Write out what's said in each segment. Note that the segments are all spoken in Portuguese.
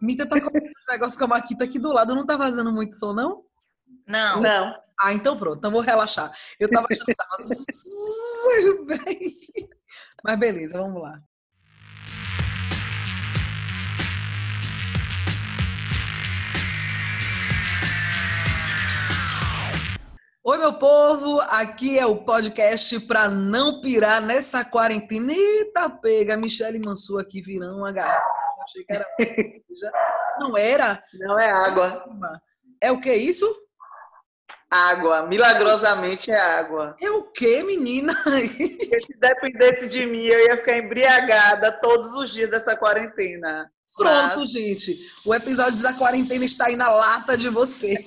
Mita tá com um negócio com a Maquita aqui do lado, não tá vazando muito som, não? Não. Não. Ah, então pronto, então vou relaxar. Eu tava achando que tava bem. Mas beleza, vamos lá. Oi, meu povo! Aqui é o podcast para não pirar nessa quarentena. Eita, pega! Michele Mansur aqui virando uma garrafa. Achei que era cerveja. Não era? Não é água. É o que isso? Água. Milagrosamente é água. É o que, menina? Se dependesse de mim, eu ia ficar embriagada todos os dias dessa quarentena. Pronto, Mas- gente. O episódio da quarentena está aí na lata de vocês.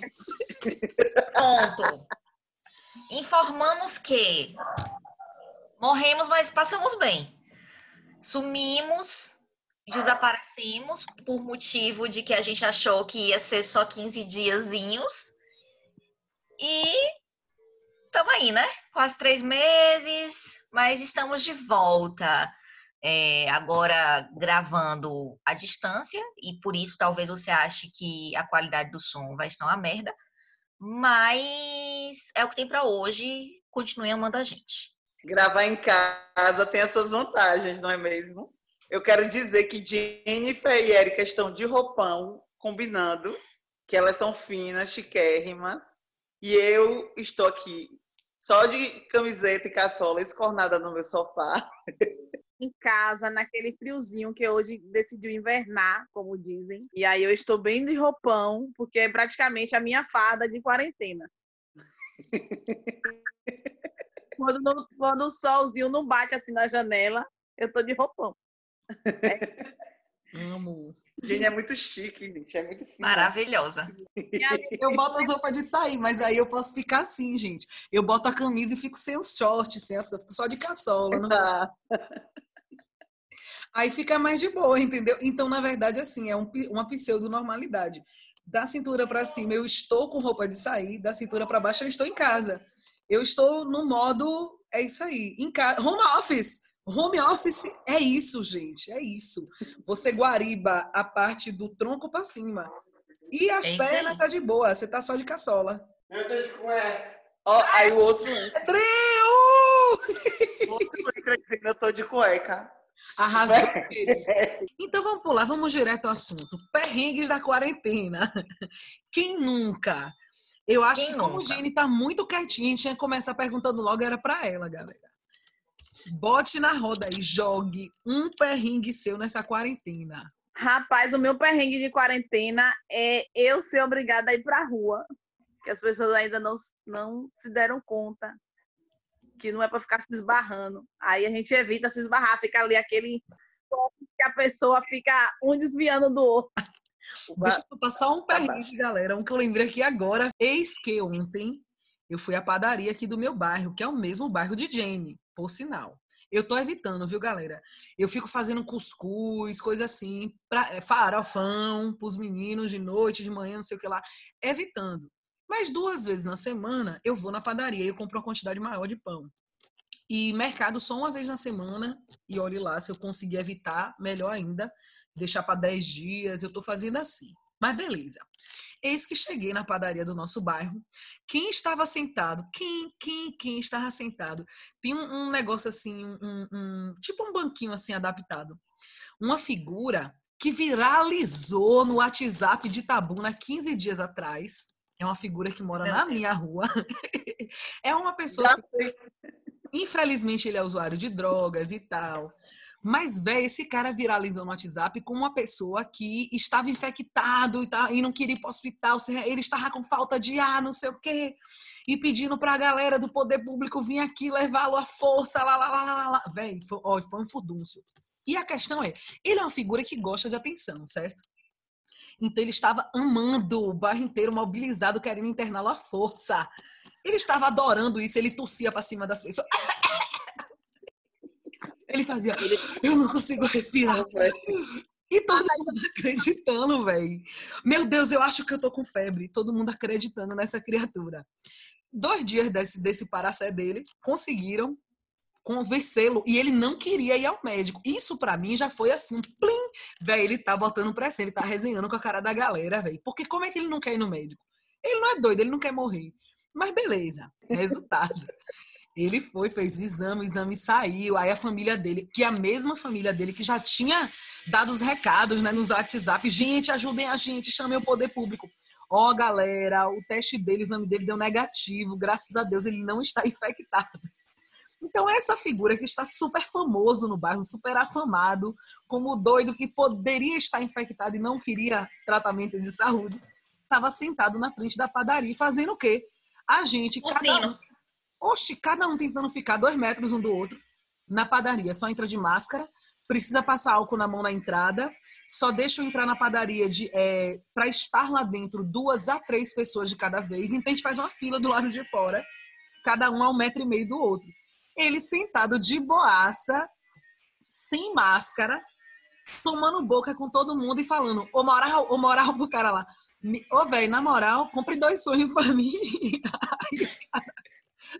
Ponto. Informamos que morremos, mas passamos bem. Sumimos, desaparecemos por motivo de que a gente achou que ia ser só 15 diazinhos. E estamos aí, né? Quase três meses, mas estamos de volta. É, agora gravando à distância, e por isso talvez você ache que a qualidade do som vai estar uma merda. Mas é o que tem pra hoje. Continue amando a gente. Gravar em casa tem as suas vantagens, não é mesmo? Eu quero dizer que Jennifer e Erika estão de roupão, combinando, que elas são finas, chiquérrimas, e eu estou aqui só de camiseta e caçola, escornada no meu sofá. em casa, naquele friozinho que hoje decidiu invernar, como dizem. E aí eu estou bem de roupão, porque é praticamente a minha farda de quarentena. quando, não- quando o solzinho não bate assim na janela, eu tô de roupão. Amo. Jenny é muito chique, gente, é muito fina. Maravilhosa. Eu boto as roupas de sair, mas aí eu posso ficar assim, gente. Eu boto a camisa e fico sem os shorts, sem as, fico só de caçola. Não... Ah, Aí fica mais de boa, entendeu? Então, na verdade, assim, é um uma pseudo-normalidade. Da cintura para cima, eu estou com roupa de sair, da cintura para baixo, eu estou em casa. Eu estou no modo, é isso aí, em casa. Home office! Home office é isso, gente, é isso. Você guariba a parte do tronco para cima. E as É pernas tá de boa, você tá só de caçola. Ó, aí o outro, Trio! o outro foi crescendo, eu tô de cueca. Arrasou. Então vamos pular, vamos direto ao assunto. Perrengues da quarentena. Quem nunca? Eu acho Quem que como o? Jenny tá muito quietinha, a gente tinha que começar perguntando logo, era pra ela, galera. Bote na roda aí, jogue um perrengue seu nessa quarentena. rapaz, o meu perrengue de quarentena é eu ser obrigada a ir pra rua. Que as pessoas ainda não, não se deram conta. Que não é para ficar se esbarrando. Aí a gente evita se esbarrar, fica ali aquele que a pessoa fica um desviando do outro. Deixa eu contar só um Tá perrengue, galera. Um que eu lembrei aqui agora. Eis que ontem eu fui à padaria aqui do meu bairro, que é o mesmo bairro de Jenny, por sinal. Eu tô evitando, viu, galera? Eu fico fazendo cuscuz, coisa assim, pra, é, farofão pros meninos de noite, de manhã, não sei o que lá. Evitando. Mas duas vezes na semana eu vou na padaria e compro uma quantidade maior de pão. E mercado só uma vez na semana. E olhe lá, se eu conseguir evitar, melhor ainda deixar para 10 dias, eu tô fazendo assim. Mas beleza. Eis que cheguei na padaria do nosso bairro. Quem estava sentado? Quem, quem, quem estava sentado? Tem um, um negócio assim, um, um- tipo um banquinho assim adaptado. Uma figura que viralizou no WhatsApp de Tabuna 15 dias atrás. É uma figura que mora na minha rua. é uma pessoa assim. Infelizmente, ele é usuário de drogas e tal. Mas, velho, esse cara viralizou no WhatsApp como uma pessoa que estava infectado e, tal, e não queria ir para o hospital. Ele estava com falta de ar, não sei o quê. E pedindo para a galera do poder público vir aqui levá-lo à força. Lá, lá, lá, lá, lá. Velho, foi, foi um furdúncio. E a questão é, ele é uma figura que gosta de atenção, certo? Então ele estava amando o bairro inteiro, mobilizado, querendo interná-lo à força. Ele estava adorando isso, ele tossia para cima das pessoas. Ele fazia, eu não consigo respirar. E todo mundo acreditando, velho. Meu Deus, eu acho que eu tô com febre. Todo mundo acreditando nessa criatura. Dois dias desse, desse paracé dele, conseguiram convencê-lo e ele não queria ir ao médico. Isso para mim já foi assim, plim, velho, ele tá botando pressão, ele tá resenhando com a cara da galera, velho. Porque como é que ele não quer ir no médico? Ele não é doido, ele não quer morrer. Mas beleza, resultado. Ele foi, fez o exame, o exame saiu. Aí a família dele, que é a mesma família dele, que já tinha dado os recados né, nos WhatsApp, gente, ajudem a gente, chamem o poder público. Ó, oh, galera, o teste dele, o exame dele deu negativo, graças a Deus ele não está infectado. Então, essa figura que está super famoso no bairro, super afamado, como doido que poderia estar infectado e não queria tratamento de saúde, estava sentado na frente da padaria fazendo o quê? A gente, cada um, oxe, cada um tentando ficar dois metros um do outro na padaria, só entra de máscara, precisa passar álcool na mão na entrada, só deixa eu entrar na padaria de é, para estar lá dentro duas a três pessoas de cada vez, então a gente faz uma fila do lado de fora, cada um a um metro e meio do outro ele sentado de boaça, sem máscara, tomando boca com todo mundo e falando, ô moral, ô moral pro cara lá. Ô, velho, na moral, compre dois sonhos para mim.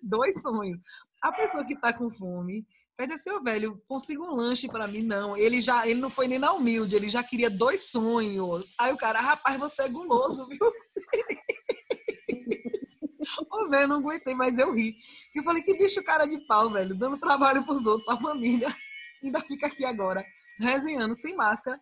dois sonhos. A pessoa que tá com fome, pede assim, ô velho, consiga um lanche para mim. Não, ele já, ele não foi nem na humilde, ele já queria dois sonhos. Aí o cara, rapaz, você é guloso, viu? Ô, velho, não aguentei, mas eu ri. Eu falei, que bicho cara de pau, velho, dando trabalho pros outros, pra família. Ainda fica aqui agora, resenhando, sem máscara,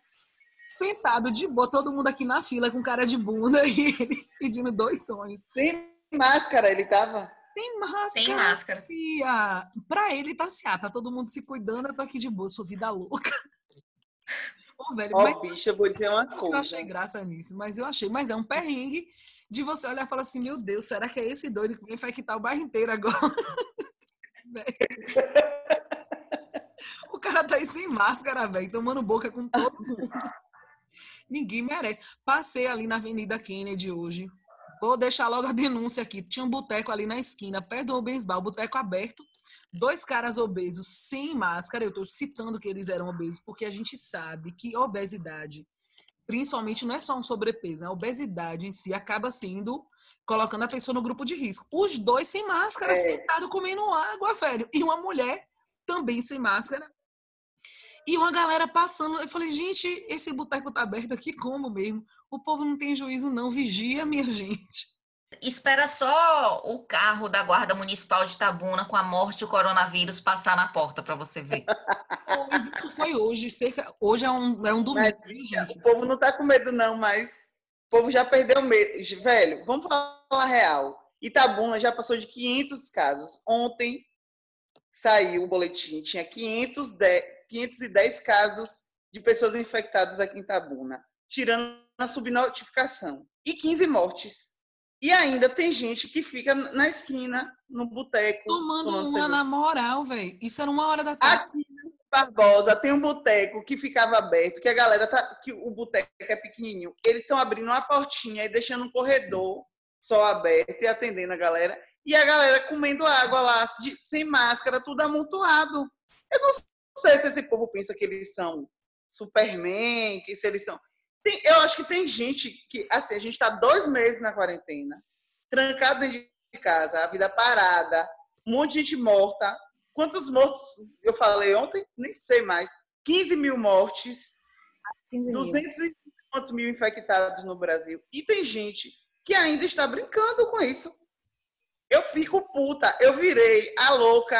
sentado de boa, todo mundo aqui na fila com cara de bunda e ele pedindo dois sonhos. Sem máscara ele tava? Sem máscara. Sem máscara. Fia. Pra ele tá assim, ah, tá todo mundo se cuidando, eu tô aqui de boa, sou vida louca. Ô, velho, Ó, mas... bicho, eu vou dizer uma coisa. Eu achei graça nisso, mas eu achei. Mas é um perrengue de você olhar e falar assim, meu Deus, será que é esse doido que vai infectar o bairro inteiro agora? o cara tá aí sem máscara, velho, tomando boca com todo mundo. Ninguém merece. Passei ali na Avenida Kennedy hoje. Vou deixar logo a denúncia aqui. Tinha um boteco ali na esquina, perto do Rubens Bar, boteco aberto. Dois caras obesos sem máscara. Eu estou citando que eles eram obesos, porque a gente sabe que obesidade principalmente não é só um sobrepeso, a obesidade em si acaba sendo colocando a pessoa no grupo de risco. Os dois sem máscara, é. sentado comendo água, velho, e uma mulher também sem máscara. E uma galera passando, eu falei, gente, esse boteco tá aberto aqui como mesmo? O povo não tem juízo não, vigia, minha gente. Espera só o carro da Guarda Municipal de Tabuna com a morte do coronavírus passar na porta para você ver. Mas isso foi hoje, cerca... hoje é um, é um domingo, mas, gente. O povo não tá com medo não, mas o povo já perdeu medo. Velho, vamos falar real. Itabuna já passou de 500 casos. Ontem saiu o boletim, tinha 510, 510 casos de pessoas infectadas aqui em Itabuna, tirando subnotificação. E 15 mortes. E ainda tem gente que fica na esquina, no boteco. Tomando, uma cerveja. na moral, velho. Isso era uma hora da tarde. Aqui em Barbosa tem um boteco que ficava aberto, que a galera tá. que o boteco é pequenininho. Eles estão abrindo uma portinha e deixando um corredor só aberto e atendendo a galera. E a galera comendo água lá, de, sem máscara, tudo amontoado. Eu não sei se esse povo pensa que eles são Superman, que se eles são. Tem, eu acho que tem gente que, assim, a gente está dois meses na quarentena, trancado dentro de casa, a vida parada, um monte de gente morta. Quantos mortos eu falei ontem? Nem sei mais. 15 mil mortes, 15 200 e quantos mil infectados no Brasil. E tem gente que ainda está brincando com isso. Eu fico puta, eu virei a louca,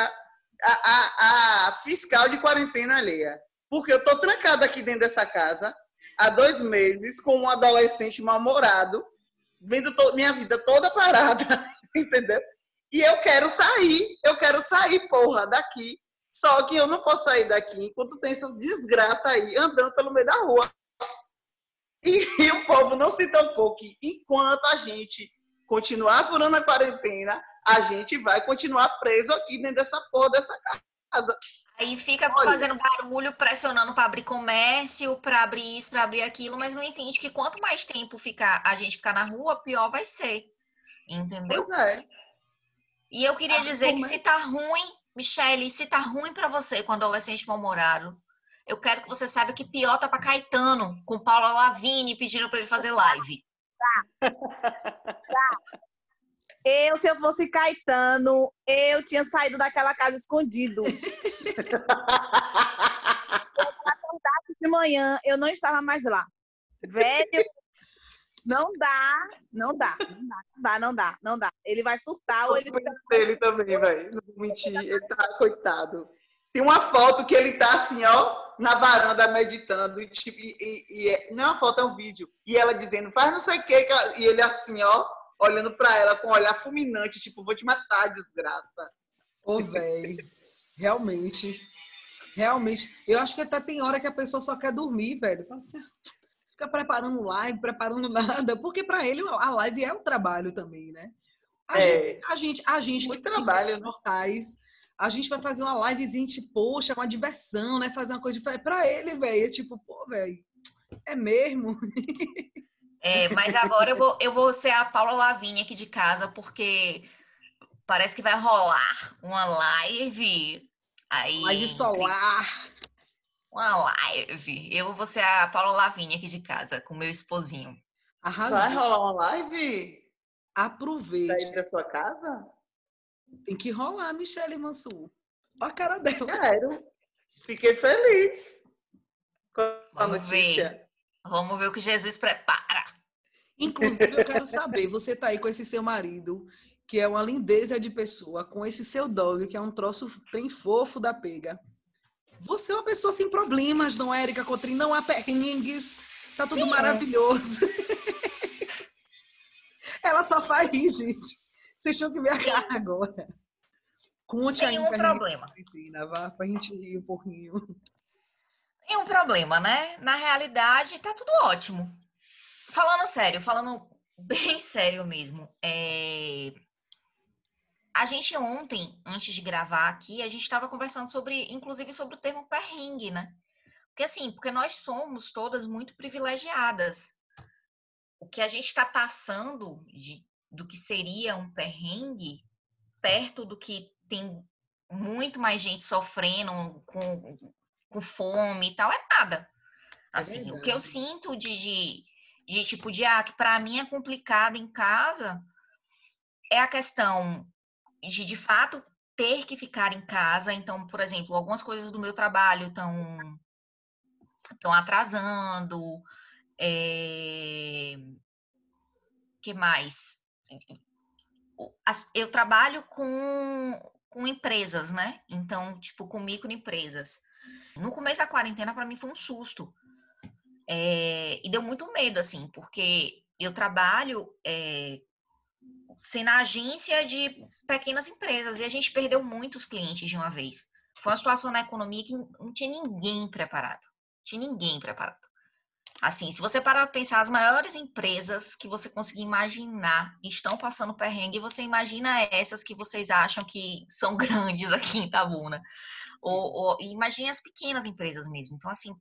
a, a, a fiscal de quarentena alheia. Porque eu tô trancada aqui dentro dessa casa, há dois meses com um adolescente mal-humorado, vendo minha vida toda parada, entendeu? E eu quero sair, eu quero sair, porra, daqui. Só que eu não posso sair daqui enquanto tem essas desgraças aí andando pelo meio da rua. E, e o povo não se tocou que enquanto a gente continuar furando a quarentena, a gente vai continuar preso aqui dentro dessa porra dessa casa. Aí fica Olha. fazendo barulho, pressionando para abrir comércio, para abrir isso, para abrir aquilo, mas não entende que quanto mais tempo ficar a gente ficar na rua, pior vai ser. Entendeu? Pois é. E eu queria ah, dizer que se tá ruim, Michele, se tá ruim para você com adolescente mal-humorado, eu quero que você saiba que pior tá para Caetano, com Paula Lavigne pedindo para ele fazer live. Tá. tá. Eu, se eu fosse Caetano, eu tinha saído daquela casa escondido. de manhã, eu não estava mais lá. Velho, não dá, não dá, não dá, não dá, não dá, não dá. Ele vai surtar ou ele vai... Ele também, velho. Não vou mentir, ele tá coitado. Tem uma foto que ele tá assim, ó, na varanda meditando, e, tipo, e, e, e é, não é uma foto, é um vídeo. E ela dizendo, faz não sei o que, e ele assim, ó, olhando pra ela com um olhar fulminante, tipo, vou te matar, desgraça. Ô, velho, realmente, realmente, eu acho que até tem hora que a pessoa só quer dormir, velho. Assim, fica preparando live, preparando nada, porque para ele a live é um trabalho também, né? A, é, gente, a gente, a gente, muito trabalho, né? mortais, a gente vai fazer uma livezinha, tipo, poxa, uma diversão, né? Fazer uma coisa diferente. Pra ele, velho, é tipo, pô, velho, é mesmo. É, mas agora eu vou, eu vou ser a Paula Lavinha aqui de casa, porque parece que vai rolar uma live. Aí, live solar. Uma live. Eu vou ser a Paula Lavinha aqui de casa, com meu esposinho. Arrasou. Vai rolar uma live? Aproveite. Sair da sua casa? Tem que rolar, Michelle Mansur. Olha a cara dela. Quero. Fiquei feliz com a Vamos notícia. Ver. Vamos ver o que Jesus prepara. Inclusive, eu quero saber, você tá aí com esse seu marido, que é uma lindeza de pessoa, com esse seu dog, que é um troço trem fofo da pega. Você é uma pessoa sem problemas, não é, Erika Cotrim? Não há perrengues, tá tudo Sim, maravilhoso. É. Ela só faz rir, gente. Vocês tinham que ver a cara agora. Conte Nenhum aí problema. Gente, vá pra gente rir um pouquinho. Nenhum problema, né? Na realidade, tá tudo ótimo. Falando sério, falando bem sério mesmo. É... A gente ontem, antes de gravar aqui, a gente estava conversando sobre, inclusive, sobre o termo perrengue, né? Porque assim, porque nós somos todas muito privilegiadas. O que a gente está passando de do que seria um perrengue, perto do que tem muito mais gente sofrendo com, com fome e tal, é nada. É assim, é o que eu sinto de, de, de tipo de ah, que para mim é complicado em casa é a questão de de fato ter que ficar em casa. Então, por exemplo, algumas coisas do meu trabalho estão estão atrasando. É... que mais? eu trabalho com, com empresas, né? Então, tipo, com microempresas. No começo da quarentena, para mim, foi um susto. É, e deu muito medo, assim, porque eu trabalho é, sendo agência de pequenas empresas e a gente perdeu muitos clientes de uma vez. Foi uma situação na economia que não tinha ninguém preparado. Não tinha ninguém preparado. Assim, se você parar para pensar, as maiores empresas que você conseguir imaginar estão passando perrengue, você imagina essas que vocês acham que são grandes aqui em Itabuna. Ou, ou imagine as pequenas empresas mesmo. Então, assim,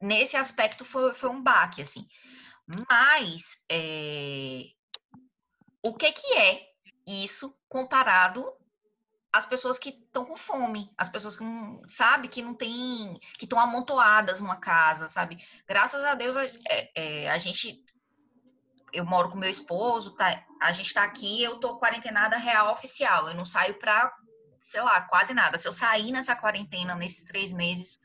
nesse aspecto foi, foi um baque, assim. Mas, é, o que, que é isso comparado as pessoas que estão com fome, as pessoas que não, sabe, que não tem, que estão amontoadas numa casa, sabe? Graças a Deus a, é, é, a gente, eu moro com meu esposo, tá, a gente está aqui, eu tô quarentenada real oficial, eu não saio para, sei lá, quase nada. Se eu sair nessa quarentena nesses três meses,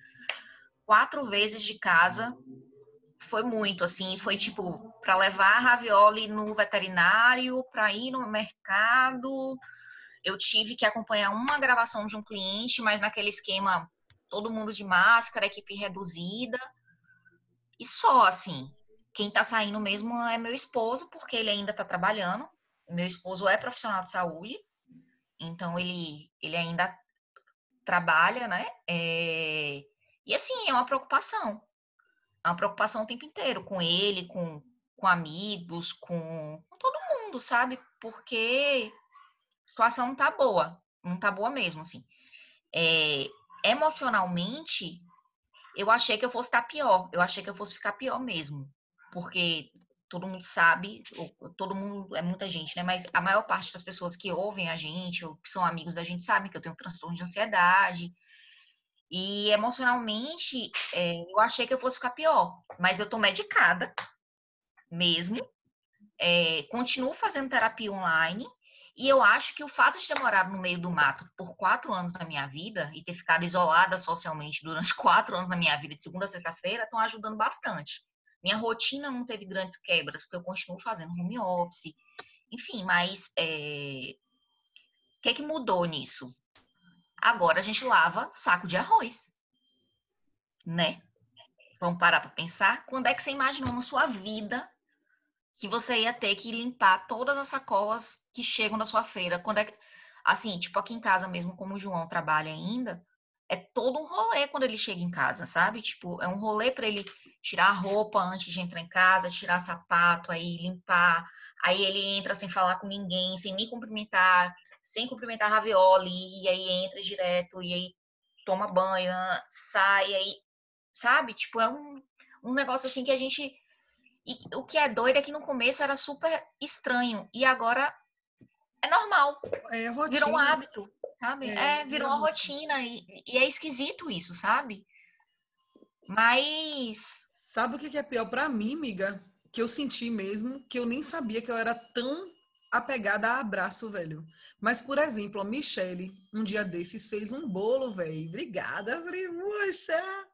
quatro vezes de casa, foi muito, assim, foi tipo para levar ravioli no veterinário, para ir no mercado eu tive que acompanhar uma gravação de um cliente, mas naquele esquema todo mundo de máscara, equipe reduzida. E só assim, quem tá saindo mesmo é meu esposo, porque ele ainda tá trabalhando. Meu esposo é profissional de saúde, então ele, ele ainda trabalha, né? É... E assim, é uma preocupação. É uma preocupação o tempo inteiro com ele, com, com amigos, com, com todo mundo, sabe? Porque a situação não tá boa, não tá boa mesmo, assim. É, emocionalmente, eu achei que eu fosse estar pior, eu achei que eu fosse ficar pior mesmo, porque todo mundo sabe, todo mundo, é muita gente, né? Mas a maior parte das pessoas que ouvem a gente, ou que são amigos da gente, sabem que eu tenho um transtorno de ansiedade. E emocionalmente, é, eu achei que eu fosse ficar pior, mas eu tô medicada mesmo. é, continuo fazendo terapia online e eu acho que o fato de ter morado no meio do mato por quatro anos da minha vida e ter ficado isolada socialmente durante quatro anos da minha vida, de segunda a sexta-feira, estão ajudando bastante. Minha rotina não teve grandes quebras, porque eu continuo fazendo home office, enfim, mas é... o que, é que mudou nisso? Agora a gente lava saco de arroz, né? Vamos parar para pensar? Quando é que você imaginou na sua vida que você ia ter que limpar todas as sacolas que chegam da sua feira? Quando é que... Assim, tipo aqui em casa mesmo, como o João trabalha ainda, é todo um rolê quando ele chega em casa, sabe? Tipo, é um rolê para ele tirar a roupa antes de entrar em casa, tirar sapato, aí limpar. Aí ele entra sem falar com ninguém, sem me cumprimentar, sem cumprimentar a ravioli, e aí entra direto, e aí toma banho, sai, aí, sabe? Tipo, é um, um negócio assim que a gente. E o que é doido é que no começo era super estranho, e agora é normal. É rotina. Virou um hábito, sabe? É, É, virou uma rotina, e, e é esquisito isso, sabe? Mas. Sabe o que é pior pra mim, amiga? Que eu senti mesmo, que eu nem sabia que eu era tão apegada a abraço, velho. Mas, por exemplo, a Michelle, um dia desses, fez um bolo, velho. Obrigada, poxa!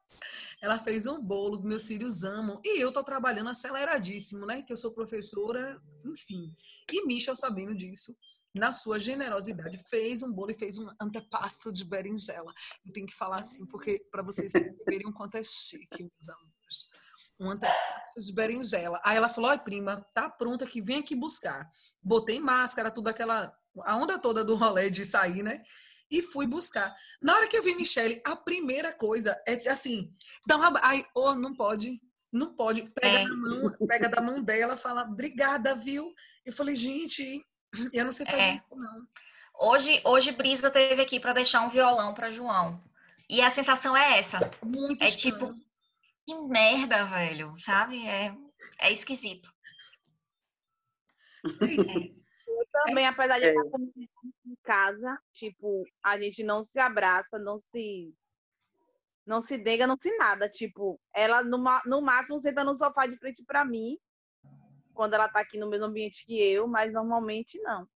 Ela fez um bolo, meus filhos amam. E eu tô trabalhando aceleradíssimo, né? Que eu sou professora, enfim. E Michel, sabendo disso, na sua generosidade, fez um bolo e fez um antepasto de berinjela. Eu tenho que falar assim, porque para vocês perceberem o quanto é chique, meus amores. Um antepasto de berinjela. Aí ela falou: Oi, prima, tá pronta que vem aqui buscar. Botei máscara, tudo aquela. A onda toda do rolê de sair, né? E fui buscar. Na hora que eu vi Michelle, a primeira coisa é assim: dá uma. Ai, oh, não pode. Não pode. Pega, É. da mão, pega da mão dela, fala, obrigada, viu? Eu falei, gente, eu não sei fazer É. isso, não. Hoje, hoje Brisa teve aqui para deixar um violão para João. E a sensação é essa. Muito É estranho. tipo, que merda, velho, sabe? É, é esquisito. Eu também, apesar de É. estar com em casa, tipo, a gente não se abraça, não se não se nega, não se nada. Tipo, ela no, no máximo senta no sofá de frente pra mim, quando ela tá aqui no mesmo ambiente que eu, mas normalmente não.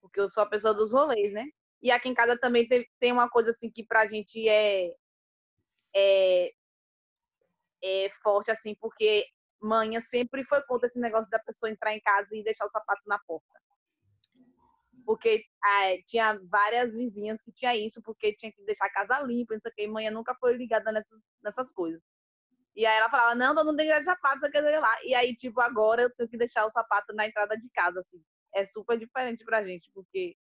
Porque eu sou a pessoa dos rolês, né? E aqui em casa também tem, tem uma coisa assim que pra gente é, é, é forte, assim, porque manhã sempre foi contra esse negócio da pessoa entrar em casa e deixar o sapato na porta. Porque ah, tinha várias vizinhas que tinha isso, porque tinha que deixar a casa limpa, não sei o que, e manhã nunca foi ligada nessas, nessas coisas. E aí ela falava, não, não tem que deixar sapato, você quer lá. E aí, tipo, agora eu tenho que deixar o sapato na entrada de casa, assim. É super diferente pra gente, porque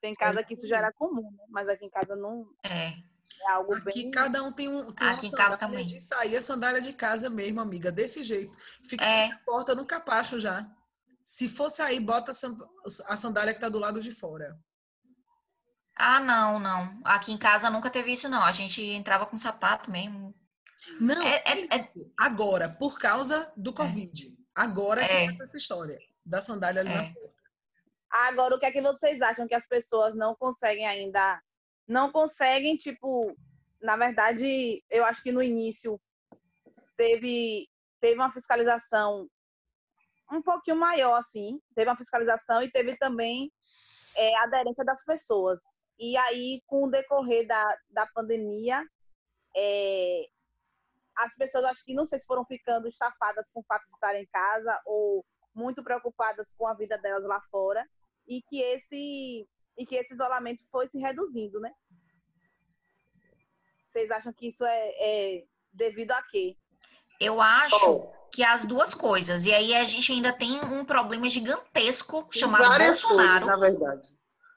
tem casa que isso já era comum, né? Mas aqui em casa não É. é algo Aqui bem... cada um tem, um, tem Aqui uma em casa sandália também. de sair, a sandália de casa mesmo, amiga, desse jeito. Fica É. na porta no capacho já. Se for sair, bota a san- a sandália que tá do lado de fora. Ah, não, não. Aqui em casa nunca teve isso, não. A gente entrava com sapato mesmo. Não, É- é- é isso. agora, por causa do Covid. Agora que É. tá essa história da sandália ali na É. porta. Agora, o que é que vocês acham que as pessoas não conseguem ainda? Não conseguem, tipo, na verdade, eu acho que no início teve, teve uma fiscalização um pouquinho maior, assim. Teve uma fiscalização e teve também é, a aderência das pessoas. E aí, com o decorrer da, da pandemia, é, as pessoas acho que não sei se foram ficando estafadas com o fato de estarem em casa ou muito preocupadas com a vida delas lá fora e que esse e que esse isolamento foi se reduzindo, né? Vocês acham que isso é, é devido a quê? Eu acho que as duas coisas. E aí a gente ainda tem um problema gigantesco tem chamado várias Bolsonaro. coisas, na verdade.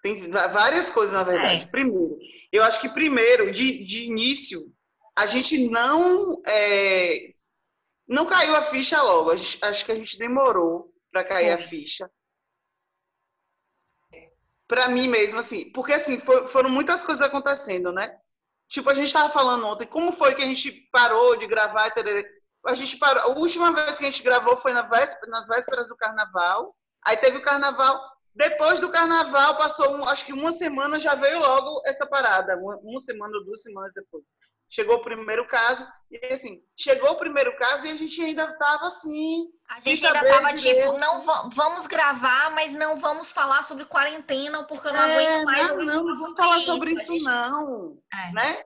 Tem várias coisas, na verdade. É. Primeiro, eu acho que primeiro, de, de início, a gente não é, não caiu a ficha logo. A gente- acho que a gente demorou para cair a Foi. ficha. Para mim mesmo, assim, porque assim for- foram muitas coisas acontecendo, né? Tipo, a gente estava falando ontem, como foi que a gente parou de gravar? tererê? A gente parou. A última vez que a gente gravou foi na véspera, nas vésperas do carnaval. Aí teve o carnaval. Depois do carnaval, passou, um- acho que uma semana já veio logo essa parada. Uma, uma semana ou duas semanas depois. Chegou o primeiro caso, e assim, chegou o primeiro caso e a gente ainda estava assim. A gente ainda estava tipo, não vamos gravar, mas não vamos falar sobre quarentena, porque eu não é, aguento mais. Não, não, não vamos falar sobre isso, gente... não. É. Né?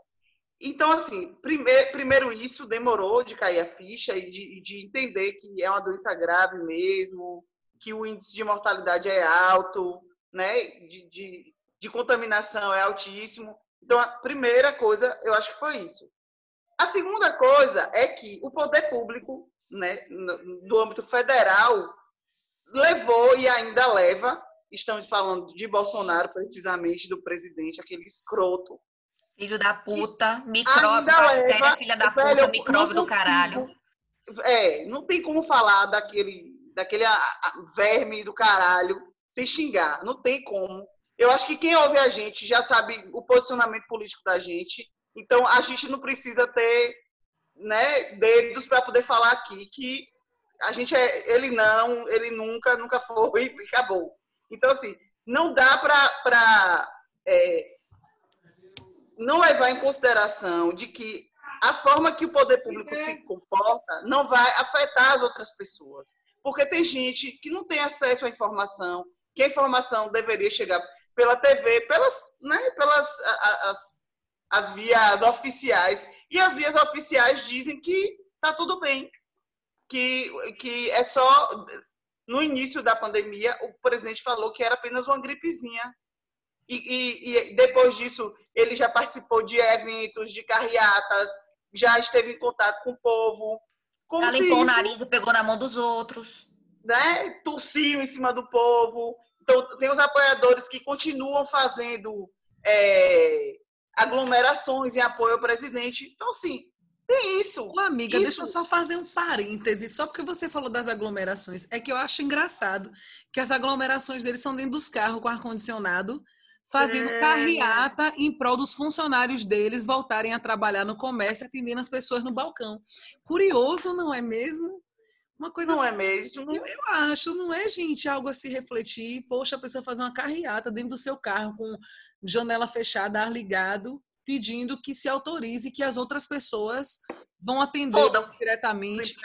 Então, assim, primeiro, primeiro isso demorou de cair a ficha e de, de entender que é uma doença grave mesmo, que o índice de mortalidade é alto, né? De, de, de contaminação é altíssimo. Então, a primeira coisa, eu acho que foi isso. A segunda coisa é que o poder público, né, do âmbito federal, levou e ainda leva, estamos falando de Bolsonaro, precisamente, do presidente, aquele escroto. Filho da puta, micróbio, bactéria, filha da velho, puta, micróbio do caralho. É, não tem como falar daquele, daquele verme do caralho sem xingar, não tem como. Eu acho que quem ouve a gente já sabe o posicionamento político da gente então, a gente não precisa ter né, dedos para poder falar aqui que a gente é, ele não, ele nunca, nunca foi e acabou. Então, assim, não dá para é, não levar em consideração de que a forma que o poder público se comporta não vai afetar as outras pessoas. Porque tem gente que não tem acesso à informação, que a informação deveria chegar pela TV, pelas, né, pelas as, as vias oficiais. E as vias oficiais dizem que está tudo bem, que, que é só. No início da pandemia, o presidente falou que era apenas uma gripezinha. E, e, e depois disso, ele já participou de eventos, de carreatas, já esteve em contato com o povo. Como já limpou isso, o nariz e pegou na mão dos outros. Né? Tossiu em cima do povo. Então, tem os apoiadores que continuam fazendo é, aglomerações em apoio ao presidente. Então, assim, tem isso. Ô, amiga, isso. deixa eu só fazer um parêntese, só porque você falou das aglomerações. É que eu acho engraçado que as aglomerações deles são dentro dos carros com ar-condicionado, fazendo é... carreata em prol dos funcionários deles voltarem a trabalhar no comércio, atendendo as pessoas no balcão. Curioso, não é mesmo? Uma coisa não assim, é mesmo? Eu, eu, acho, não é, gente, algo a se refletir. Poxa, a pessoa fazer uma carreata dentro do seu carro com janela fechada, ar ligado, pedindo que se autorize que as outras pessoas vão atender diretamente.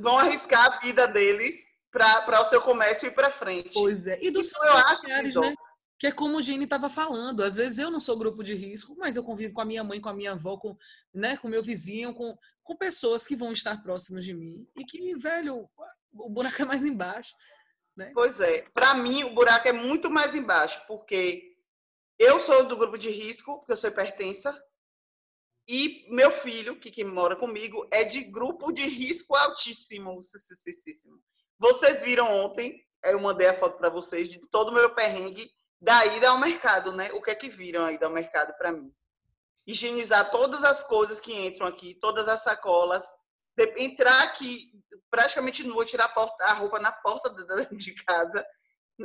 vão arriscar a vida deles para o seu comércio ir para frente. Pois é. E dos então, seus familiares, né? Que é como o Gene estava falando. Às vezes eu não sou grupo de risco, mas eu convivo com a minha mãe, com a minha avó, com né, com meu vizinho, com, com pessoas que vão estar próximas de mim. E que, velho, o buraco é mais embaixo. Né? Pois é. Para mim, o buraco é muito mais embaixo, porque eu sou do grupo de risco, porque eu sou hipertensa. E meu filho, que, que mora comigo, é de grupo de risco altíssimo. Vocês viram ontem, eu mandei a foto para vocês de todo o meu perrengue da ida ao mercado, né? O que é que viram aí do mercado para mim? Higienizar todas as coisas que entram aqui, todas as sacolas, entrar aqui praticamente nua, tirar a, porta, a roupa na porta de casa,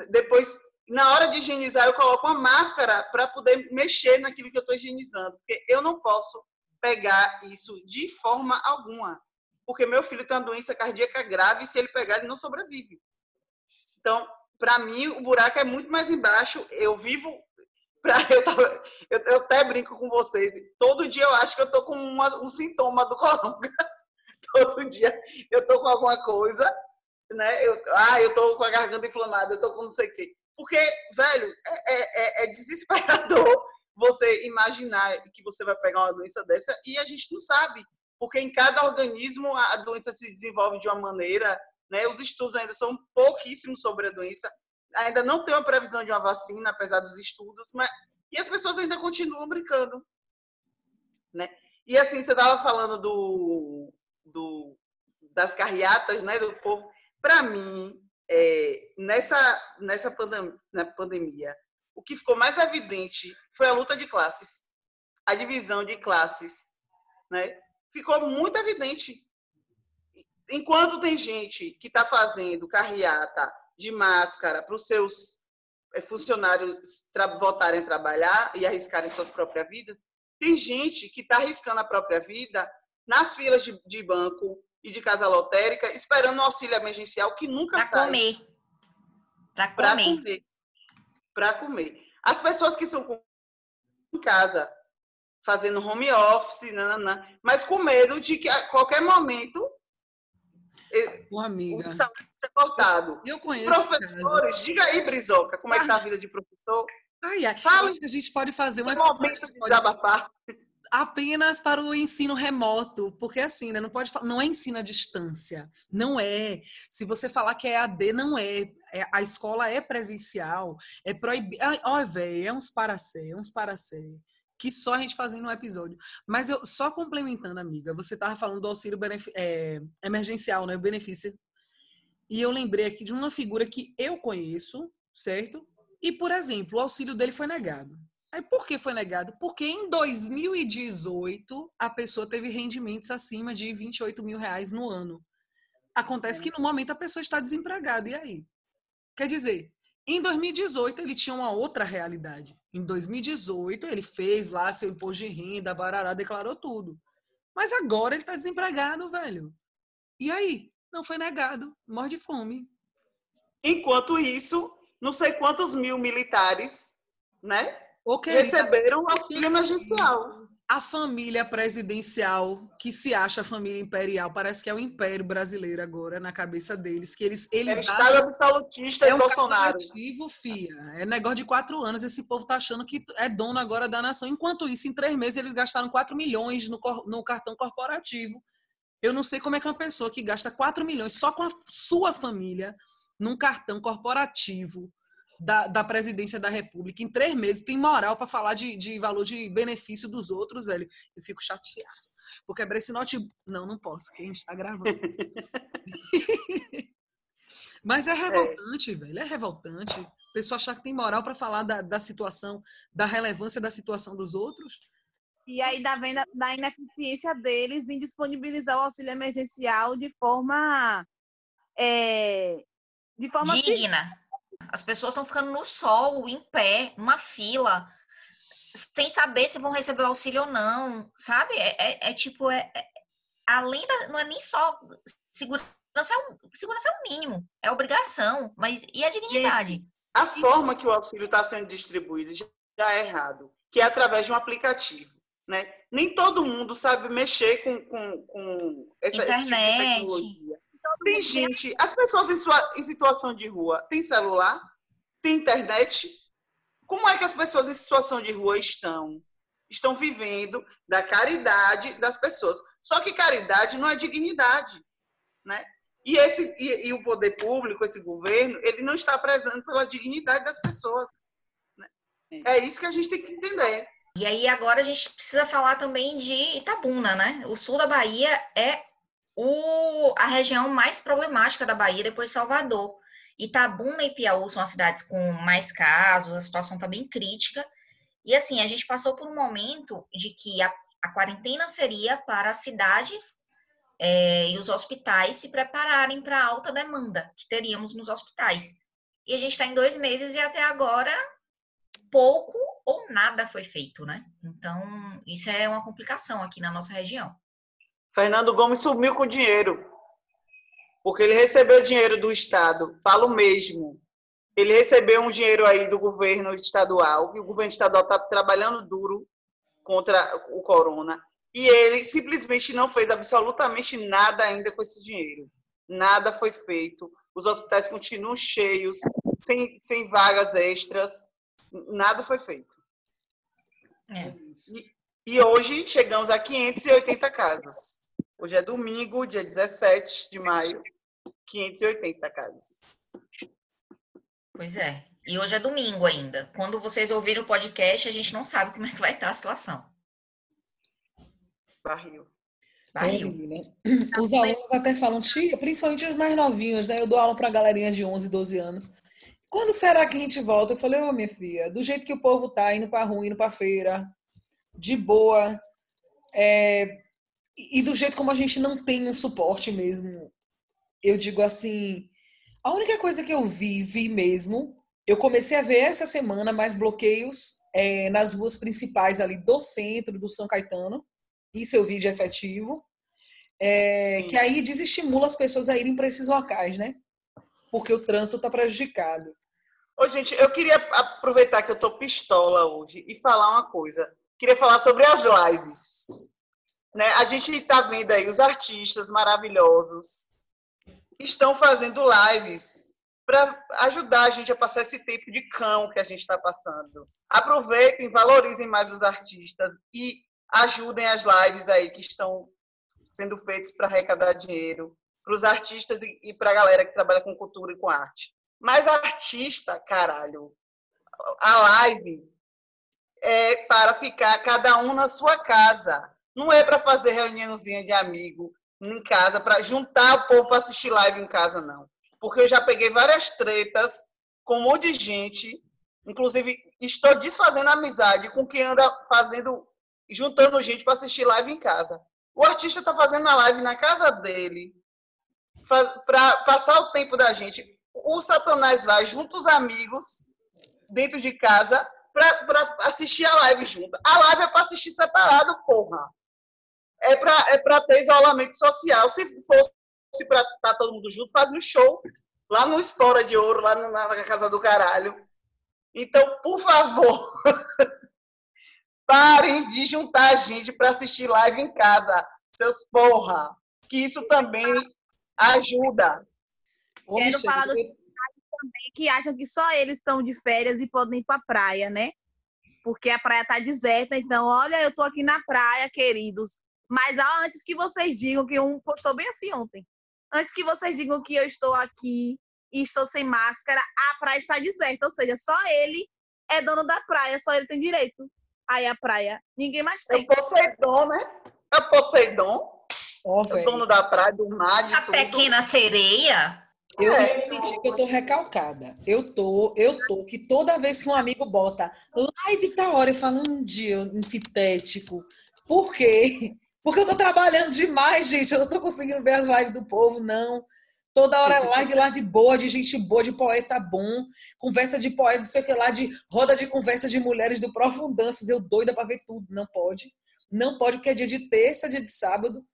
depois na hora de higienizar, eu coloco uma máscara para poder mexer naquilo que eu estou higienizando. Porque eu não posso pegar isso de forma alguma. Porque meu filho tem uma doença cardíaca grave e se ele pegar, ele não sobrevive. Então, para mim, o buraco é muito mais embaixo. Eu vivo. Eu, eu, eu, até brinco com vocês. Todo dia eu acho que eu tô com uma, um sintoma do coronga. Todo dia eu tô com alguma coisa, né? Eu, ah, eu tô com a garganta inflamada, eu tô com não sei o quê. Porque, velho, é, é, é, desesperador você imaginar que você vai pegar uma doença dessa e a gente não sabe. Porque em cada organismo a doença se desenvolve de uma maneira, né? Os estudos ainda são pouquíssimos sobre a doença. Ainda não tem uma previsão de uma vacina, apesar dos estudos, mas e as pessoas ainda continuam brincando, né? E assim, você estava falando do, do das carreatas, né, do povo. Para mim, é, nessa, nessa pandem na pandemia, o que ficou mais evidente foi a luta de classes, a divisão de classes, né? Ficou muito evidente. Enquanto tem gente que está fazendo carreata de máscara para os seus é, funcionários voltarem a trabalhar e arriscarem suas próprias vidas, tem gente que está arriscando a própria vida nas filas de, de banco, e de casa lotérica, esperando um auxílio emergencial que nunca pra sai. Comer. Para comer. Para comer. Para comer. As pessoas que são em casa, fazendo home office, nananã, mas com medo de que a qualquer momento Ô, amiga. o salário seja cortado. Eu Os conheço. professores, diga aí, Brizoca, como é que tá a vida de professor? Ai, ai. Fala. Acho que a gente pode fazer um momento de desabafar. apenas para o ensino remoto, porque assim, né, não pode não é ensino à distância, não é. Se você falar que é AD, não é. É- a escola é presencial, é proibido. Ó, velho, é uns para ser, é uns para ser. Que só a gente fazendo um episódio. Mas eu só complementando, amiga, você estava falando do auxílio é, emergencial, né, o benefício. E eu lembrei aqui de uma figura que eu conheço, certo? E, por exemplo, o auxílio dele foi negado. Aí por que foi negado? Porque em 2018 a pessoa teve rendimentos acima de 28 mil reais no ano. Acontece que no momento a pessoa está desempregada. E aí? Quer dizer, em 2018 ele tinha uma outra realidade. Em 2018 ele fez lá seu imposto de renda, barará, declarou tudo. Mas agora ele está desempregado, velho. E aí? Não foi negado. Morre de fome. Enquanto isso, não sei quantos mil militares, né, Ô, querida, receberam auxílio emergencial. A família presidencial, que se acha a família imperial, parece que é o império brasileiro agora na cabeça deles, que eles, É eles Estado acham absolutista é um Bolsonaro. fia. É negócio de quatro anos. Esse povo tá achando que é dono agora da nação. Enquanto isso, em três meses, eles gastaram 4 milhões no, no cartão corporativo. Eu não sei como é que uma pessoa que gasta 4 milhões só com a sua família num cartão corporativo da, da presidência da República em três meses tem moral para falar de, de valor de benefício dos outros, velho. Eu fico chateada. Vou quebrar esse notebook. Não, não posso, que a gente tá gravando. Mas é revoltante, velho. É revoltante. A pessoa achar que tem moral para falar da, da situação, da relevância da situação dos outros. E aí da venda da ineficiência deles em disponibilizar o auxílio emergencial de forma é, de forma. Digna. As pessoas estão ficando no sol, em pé, numa fila, sem saber se vão receber o auxílio ou não, sabe? É, é- é tipo, é, é- além da. Não é nem só segurança, é o, segurança é o mínimo, é obrigação, mas e a dignidade? A forma que o auxílio está sendo distribuído já é errado, que é através de um aplicativo. Né? Nem todo mundo sabe mexer com, com, com essa, esse tipo de Internet. tecnologia. Então, tem gente, as pessoas em, sua, em situação de rua têm celular, têm internet. Como é que as pessoas em situação de rua estão? Estão vivendo da caridade das pessoas. Só que caridade não é dignidade. Né? E, esse, e, e o poder público, esse governo, ele não está prezando pela dignidade das pessoas. né? É isso que a gente tem que entender. E aí agora a gente precisa falar também de Itabuna, né? O sul da Bahia é o, a região mais problemática da Bahia depois de Salvador. Itabuna e Piauí são as cidades com mais casos, a situação está bem crítica. E assim, a gente passou por um momento de que a, a quarentena seria para as cidades eh, e os hospitais se prepararem para a alta demanda que teríamos nos hospitais. E a gente está em dois meses e até agora pouco ou nada foi feito, né? Então, isso é uma complicação aqui na nossa região. Fernando Gomes sumiu com dinheiro. Porque ele recebeu dinheiro do Estado. Falo mesmo. Ele recebeu um dinheiro aí do governo estadual, que o governo estadual está trabalhando duro contra o corona. E ele simplesmente não fez absolutamente nada ainda com esse dinheiro. Nada foi feito. Os hospitais continuam cheios, sem, sem vagas extras. Nada foi feito. É. E hoje chegamos a 580 casos. Hoje é domingo, dia 17 de maio, 580 casos. Pois é. E hoje é domingo ainda. Quando vocês ouvirem o podcast, a gente não sabe como é que vai estar a situação. Barril. Barril. É, menina. Os alunos até falam, tia, principalmente os mais novinhos, né? Eu dou aula pra galerinha de 11, 12 anos. Quando será que a gente volta? Eu falei, ô minha filha, do jeito que o povo tá, indo pra rua, indo pra feira, de boa, é, e e do jeito como a gente não tem um suporte mesmo, eu digo assim, a única coisa que eu vi, vi mesmo, eu comecei a ver essa semana mais bloqueios é, nas ruas principais ali do centro, do São Caetano, isso eu vi de efetivo, é, que aí desestimula as pessoas a irem para esses locais, né? Porque o trânsito está prejudicado. Ô, gente, eu queria aproveitar que eu tô pistola hoje e falar uma coisa. queria falar sobre as lives. Né? A gente está vendo aí os artistas maravilhosos que estão fazendo lives para ajudar a gente a passar esse tempo de cão que a gente está passando. Aproveitem, valorizem mais os artistas e ajudem as lives aí que estão sendo feitas para arrecadar dinheiro para os artistas e para a galera que trabalha com cultura e com arte. Mas artista, caralho, a live é para ficar cada um na sua casa. Não é para fazer reuniãozinha de amigo em casa, para juntar o povo para assistir live em casa, não. Porque eu já peguei várias tretas com um monte de gente, inclusive estou desfazendo amizade com quem anda fazendo, juntando gente para assistir live em casa. O artista está fazendo a live na casa dele, para passar o tempo da gente. O Satanás vai junto os amigos dentro de casa para assistir a live junto. A live é para assistir separado, porra. É para é pra ter isolamento social. Se fosse para estar tá todo mundo junto, fazia um show lá no História de Ouro, lá na Casa do Caralho. Então, por favor, parem de juntar a gente para assistir live em casa, seus porra. Que isso também ajuda. Ô, Quero falar dos também que acham que só eles estão de férias e podem ir para a praia, né? Porque a praia tá deserta, então, olha, eu tô aqui na praia, queridos. Mas antes que vocês digam que um postou bem assim ontem. Antes que vocês digam que eu estou aqui e estou sem máscara, a praia está deserta, ou seja, só ele é dono da praia, só ele tem direito. Aí a praia, ninguém mais tem. É Poseidon, né? É Poseidon. Oh, o dono da praia, do mar, de a tudo. A pequena sereia. Eu é. que eu tô recalcada. Eu tô, eu tô, que toda vez que um amigo bota live tá hora, eu falo um dia antitético. Por quê? Porque eu tô trabalhando demais, gente. Eu não tô conseguindo ver as lives do povo, não. Toda hora é live, live boa, de gente boa, de poeta bom, conversa de poeta, não sei o que lá, de roda de conversa de mulheres do Profundanças. Eu doida para ver tudo. Não pode. Não pode, porque é dia de terça, dia de sábado.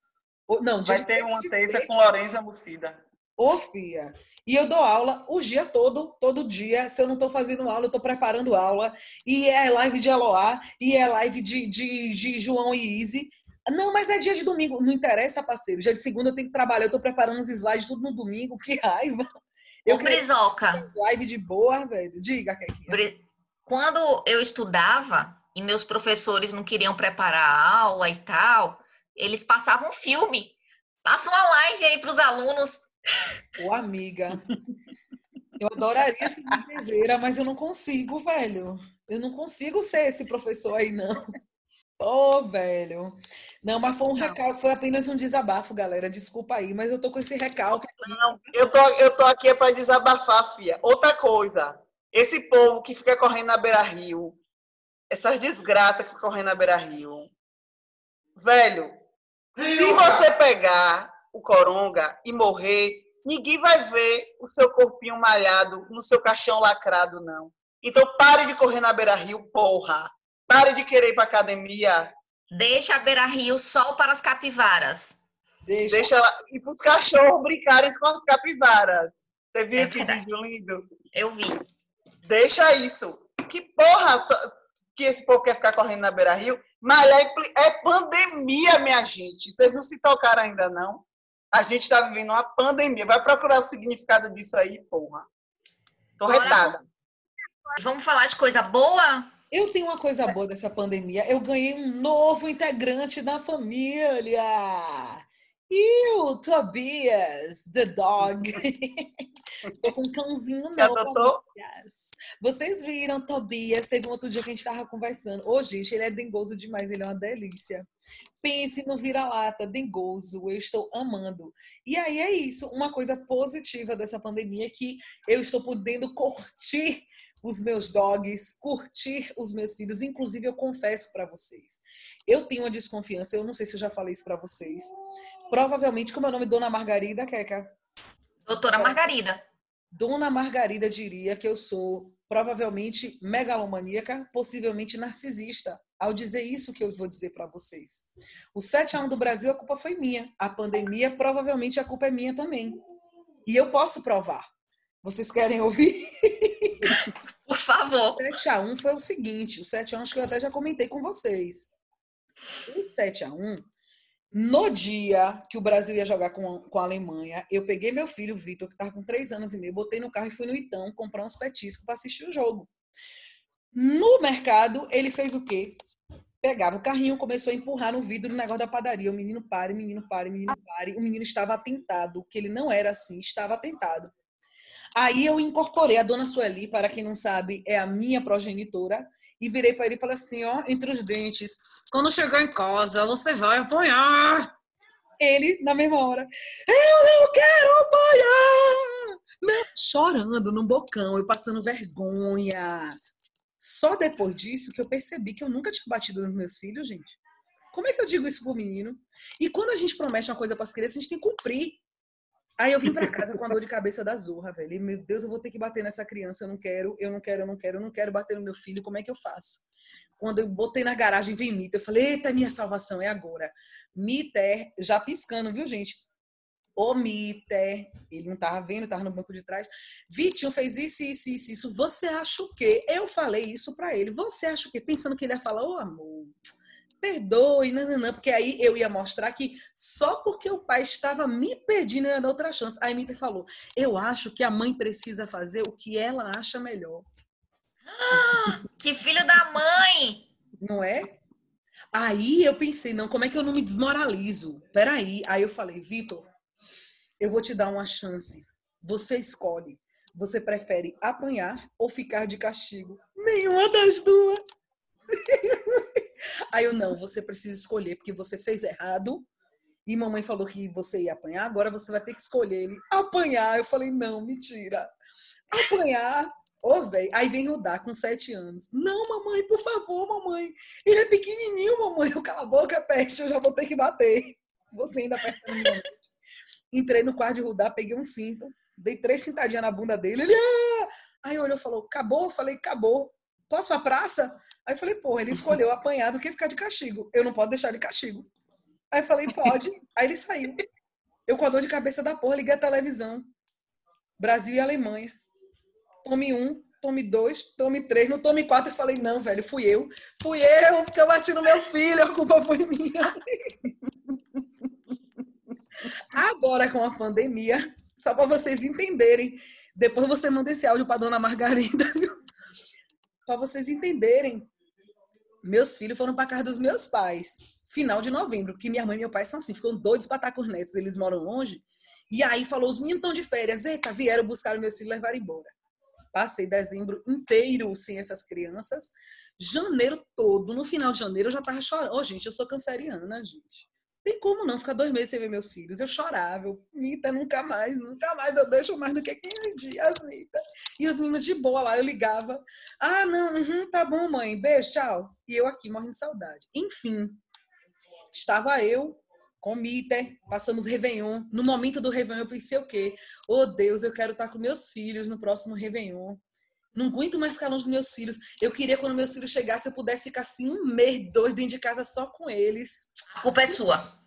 Não, Vai ter uma terça com Lorenza Mucida. Ô, Fia. E eu dou aula o dia todo, todo dia. Se eu não estou fazendo aula, eu estou preparando aula. E é live de Eloá, e é live de, de, de João e Izzy. Não, mas é dia de domingo. Não interessa, parceiro. Dia de segunda eu tenho que trabalhar. Eu estou preparando os slides tudo no domingo. Que raiva. Eu Brizoca. Live de boa, velho. Diga, Kequinha. Quando eu estudava e meus professores não queriam preparar a aula e tal, eles passavam filme. Passa uma live aí para os alunos. Ô, amiga. Eu adoraria ser empreseira, mas eu não consigo, velho. Eu não consigo ser esse professor aí, não. Ô, oh, velho. Não, mas foi um recalque, foi apenas um desabafo, galera. Desculpa aí, mas eu tô com esse recalque aqui. Não, eu tô, eu tô aqui é para desabafar, fia. Outra coisa, esse povo que fica correndo na beira-rio, essas desgraças que ficam correndo na beira-rio, velho, se você pegar o coronga e morrer, ninguém vai ver o seu corpinho malhado no seu caixão lacrado, não. Então pare de correr na beira-rio, porra. Pare de querer ir pra academia. Deixa a beira-rio só para as capivaras. Deixa, Deixa ela ir pros cachorros brincarem com as capivaras. Você viu é que vídeo lindo? Eu vi. Deixa isso. Que porra que esse povo quer ficar correndo na beira-rio? Mas é, é pandemia, minha gente. Vocês não se tocaram ainda, não? A gente está vivendo uma pandemia. Vai procurar o significado disso aí, porra. Tô Bora. retada. Vamos falar de coisa boa? Eu tenho uma coisa boa dessa pandemia. Eu ganhei um novo integrante da família. E o Tobias, the dog. Tô com um cãozinho novo. Vocês viram, Tobias? Teve um outro dia que a gente tava conversando. Ô, gente, ele é dengoso demais, ele é uma delícia. Pense no vira-lata, dengoso, eu estou amando. E aí é isso, uma coisa positiva dessa pandemia é que eu estou podendo curtir os meus dogs, curtir os meus filhos. Inclusive, eu confesso para vocês, eu tenho uma desconfiança, eu não sei se eu já falei isso para vocês. Provavelmente, como é o nome Dona Margarida, Keca? Doutora Margarida. Dona Margarida diria que eu sou provavelmente megalomaníaca, possivelmente narcisista, ao dizer isso que eu vou dizer para vocês. O 7 a 1 do Brasil, a culpa foi minha. A pandemia, provavelmente a culpa é minha também. E eu posso provar. Vocês querem ouvir? Favor. 7x1 foi o seguinte: o 7x1 acho que eu até já comentei com vocês. O 7x1, no dia que o Brasil ia jogar com, com a Alemanha, eu peguei meu filho, Vitor, que estava com 3 anos e meio, botei no carro e fui no Itão comprar uns petiscos para assistir o jogo. No mercado, ele fez o quê? Pegava o carrinho, começou a empurrar no vidro o negócio da padaria. O menino pare, o menino pare, o menino pare. O menino estava atentado, que ele não era assim, estava atentado. Aí eu incorporei a dona Sueli, para quem não sabe, é a minha progenitora, e virei para ele e falei assim, ó, entre os dentes, quando chegar em casa, você vai apanhar. Ele, na mesma hora, eu não quero apanhar! Não, chorando no bocão, eu passando vergonha. Só depois disso que eu percebi que eu nunca tinha batido nos meus filhos, gente. Como é que eu digo isso pro menino? E quando a gente promete uma coisa para as crianças, a gente tem que cumprir. Aí eu vim para casa com a dor de cabeça da zorra, velho. E, meu Deus, eu vou ter que bater nessa criança. Eu não quero, eu não quero, eu não quero, eu não quero bater no meu filho. Como é que eu faço? Quando eu botei na garagem, vem Mita. Eu falei, eita, minha salvação é agora. Miter, já piscando, viu, gente? Ô, Miter, ele não tava vendo, tava no banco de trás. Vitinho fez isso, isso, isso, isso. Você acha o quê? Eu falei isso para ele. Você acha o quê? Pensando que ele ia falar, ô, amor perdoe, não, porque aí eu ia mostrar que só porque o pai estava me pedindo, ia dar outra chance. Aí Mita falou: Eu acho que a mãe precisa fazer o que ela acha melhor. que filho da mãe! Não é? Aí eu pensei: Não, como é que eu não me desmoralizo? Peraí. Aí eu falei: Vitor, eu vou te dar uma chance. Você escolhe. Você prefere apanhar ou ficar de castigo? Nenhuma das duas. Aí eu, não, você precisa escolher, porque você fez errado. E mamãe falou que você ia apanhar, agora você vai ter que escolher ele. Apanhar. Eu falei, não, mentira. Apanhar. Ô, oh, velho. Aí vem rodar com sete anos. Não, mamãe, por favor, mamãe. Ele é pequenininho, mamãe. Eu cala a boca, peste, eu já vou ter que bater. Você ainda mente. Entrei no quarto de rodar, peguei um cinto, dei três cintadinhas na bunda dele. Ele, ah! Aí olhou e falou, acabou? Eu falei, acabou. Posso pra praça? Aí eu falei, pô, ele escolheu apanhar do que ficar de castigo. Eu não posso deixar de castigo. Aí eu falei, pode. Aí ele saiu. Eu com a dor de cabeça da porra, liguei a televisão. Brasil e Alemanha. Tome um, tome dois, tome três. No tome quatro eu falei, não, velho, fui eu. Fui eu, porque eu bati no meu filho, a culpa foi minha. Agora, com a pandemia, só para vocês entenderem, depois você manda esse áudio para dona Margarida, viu? Para vocês entenderem meus filhos foram para casa dos meus pais, final de novembro, que minha mãe e meu pai são assim, ficam doidos para estar com os netos, eles moram longe. E aí falou: os meninos estão de férias, eita, vieram buscar meus filhos e levaram embora. Passei dezembro inteiro sem essas crianças. Janeiro todo, no final de janeiro, eu já tava chorando. Oh, gente, eu sou canceriana, gente. Tem como não ficar dois meses sem ver meus filhos. Eu chorava, eu, Mita, nunca mais, nunca mais, eu deixo mais do que 15 dias, Mita. E os meninos de boa lá, eu ligava. Ah, não, uhum, tá bom, mãe, beijo, tchau. E eu aqui morrendo de saudade. Enfim, estava eu com Mita, passamos Réveillon. No momento do Réveillon, eu pensei o quê? Oh, Deus, eu quero estar com meus filhos no próximo Réveillon. Não aguento mais ficar longe dos meus filhos. Eu queria, quando meus filhos chegassem, eu pudesse ficar assim um mês, dois dentro de casa só com eles. A culpa é sua.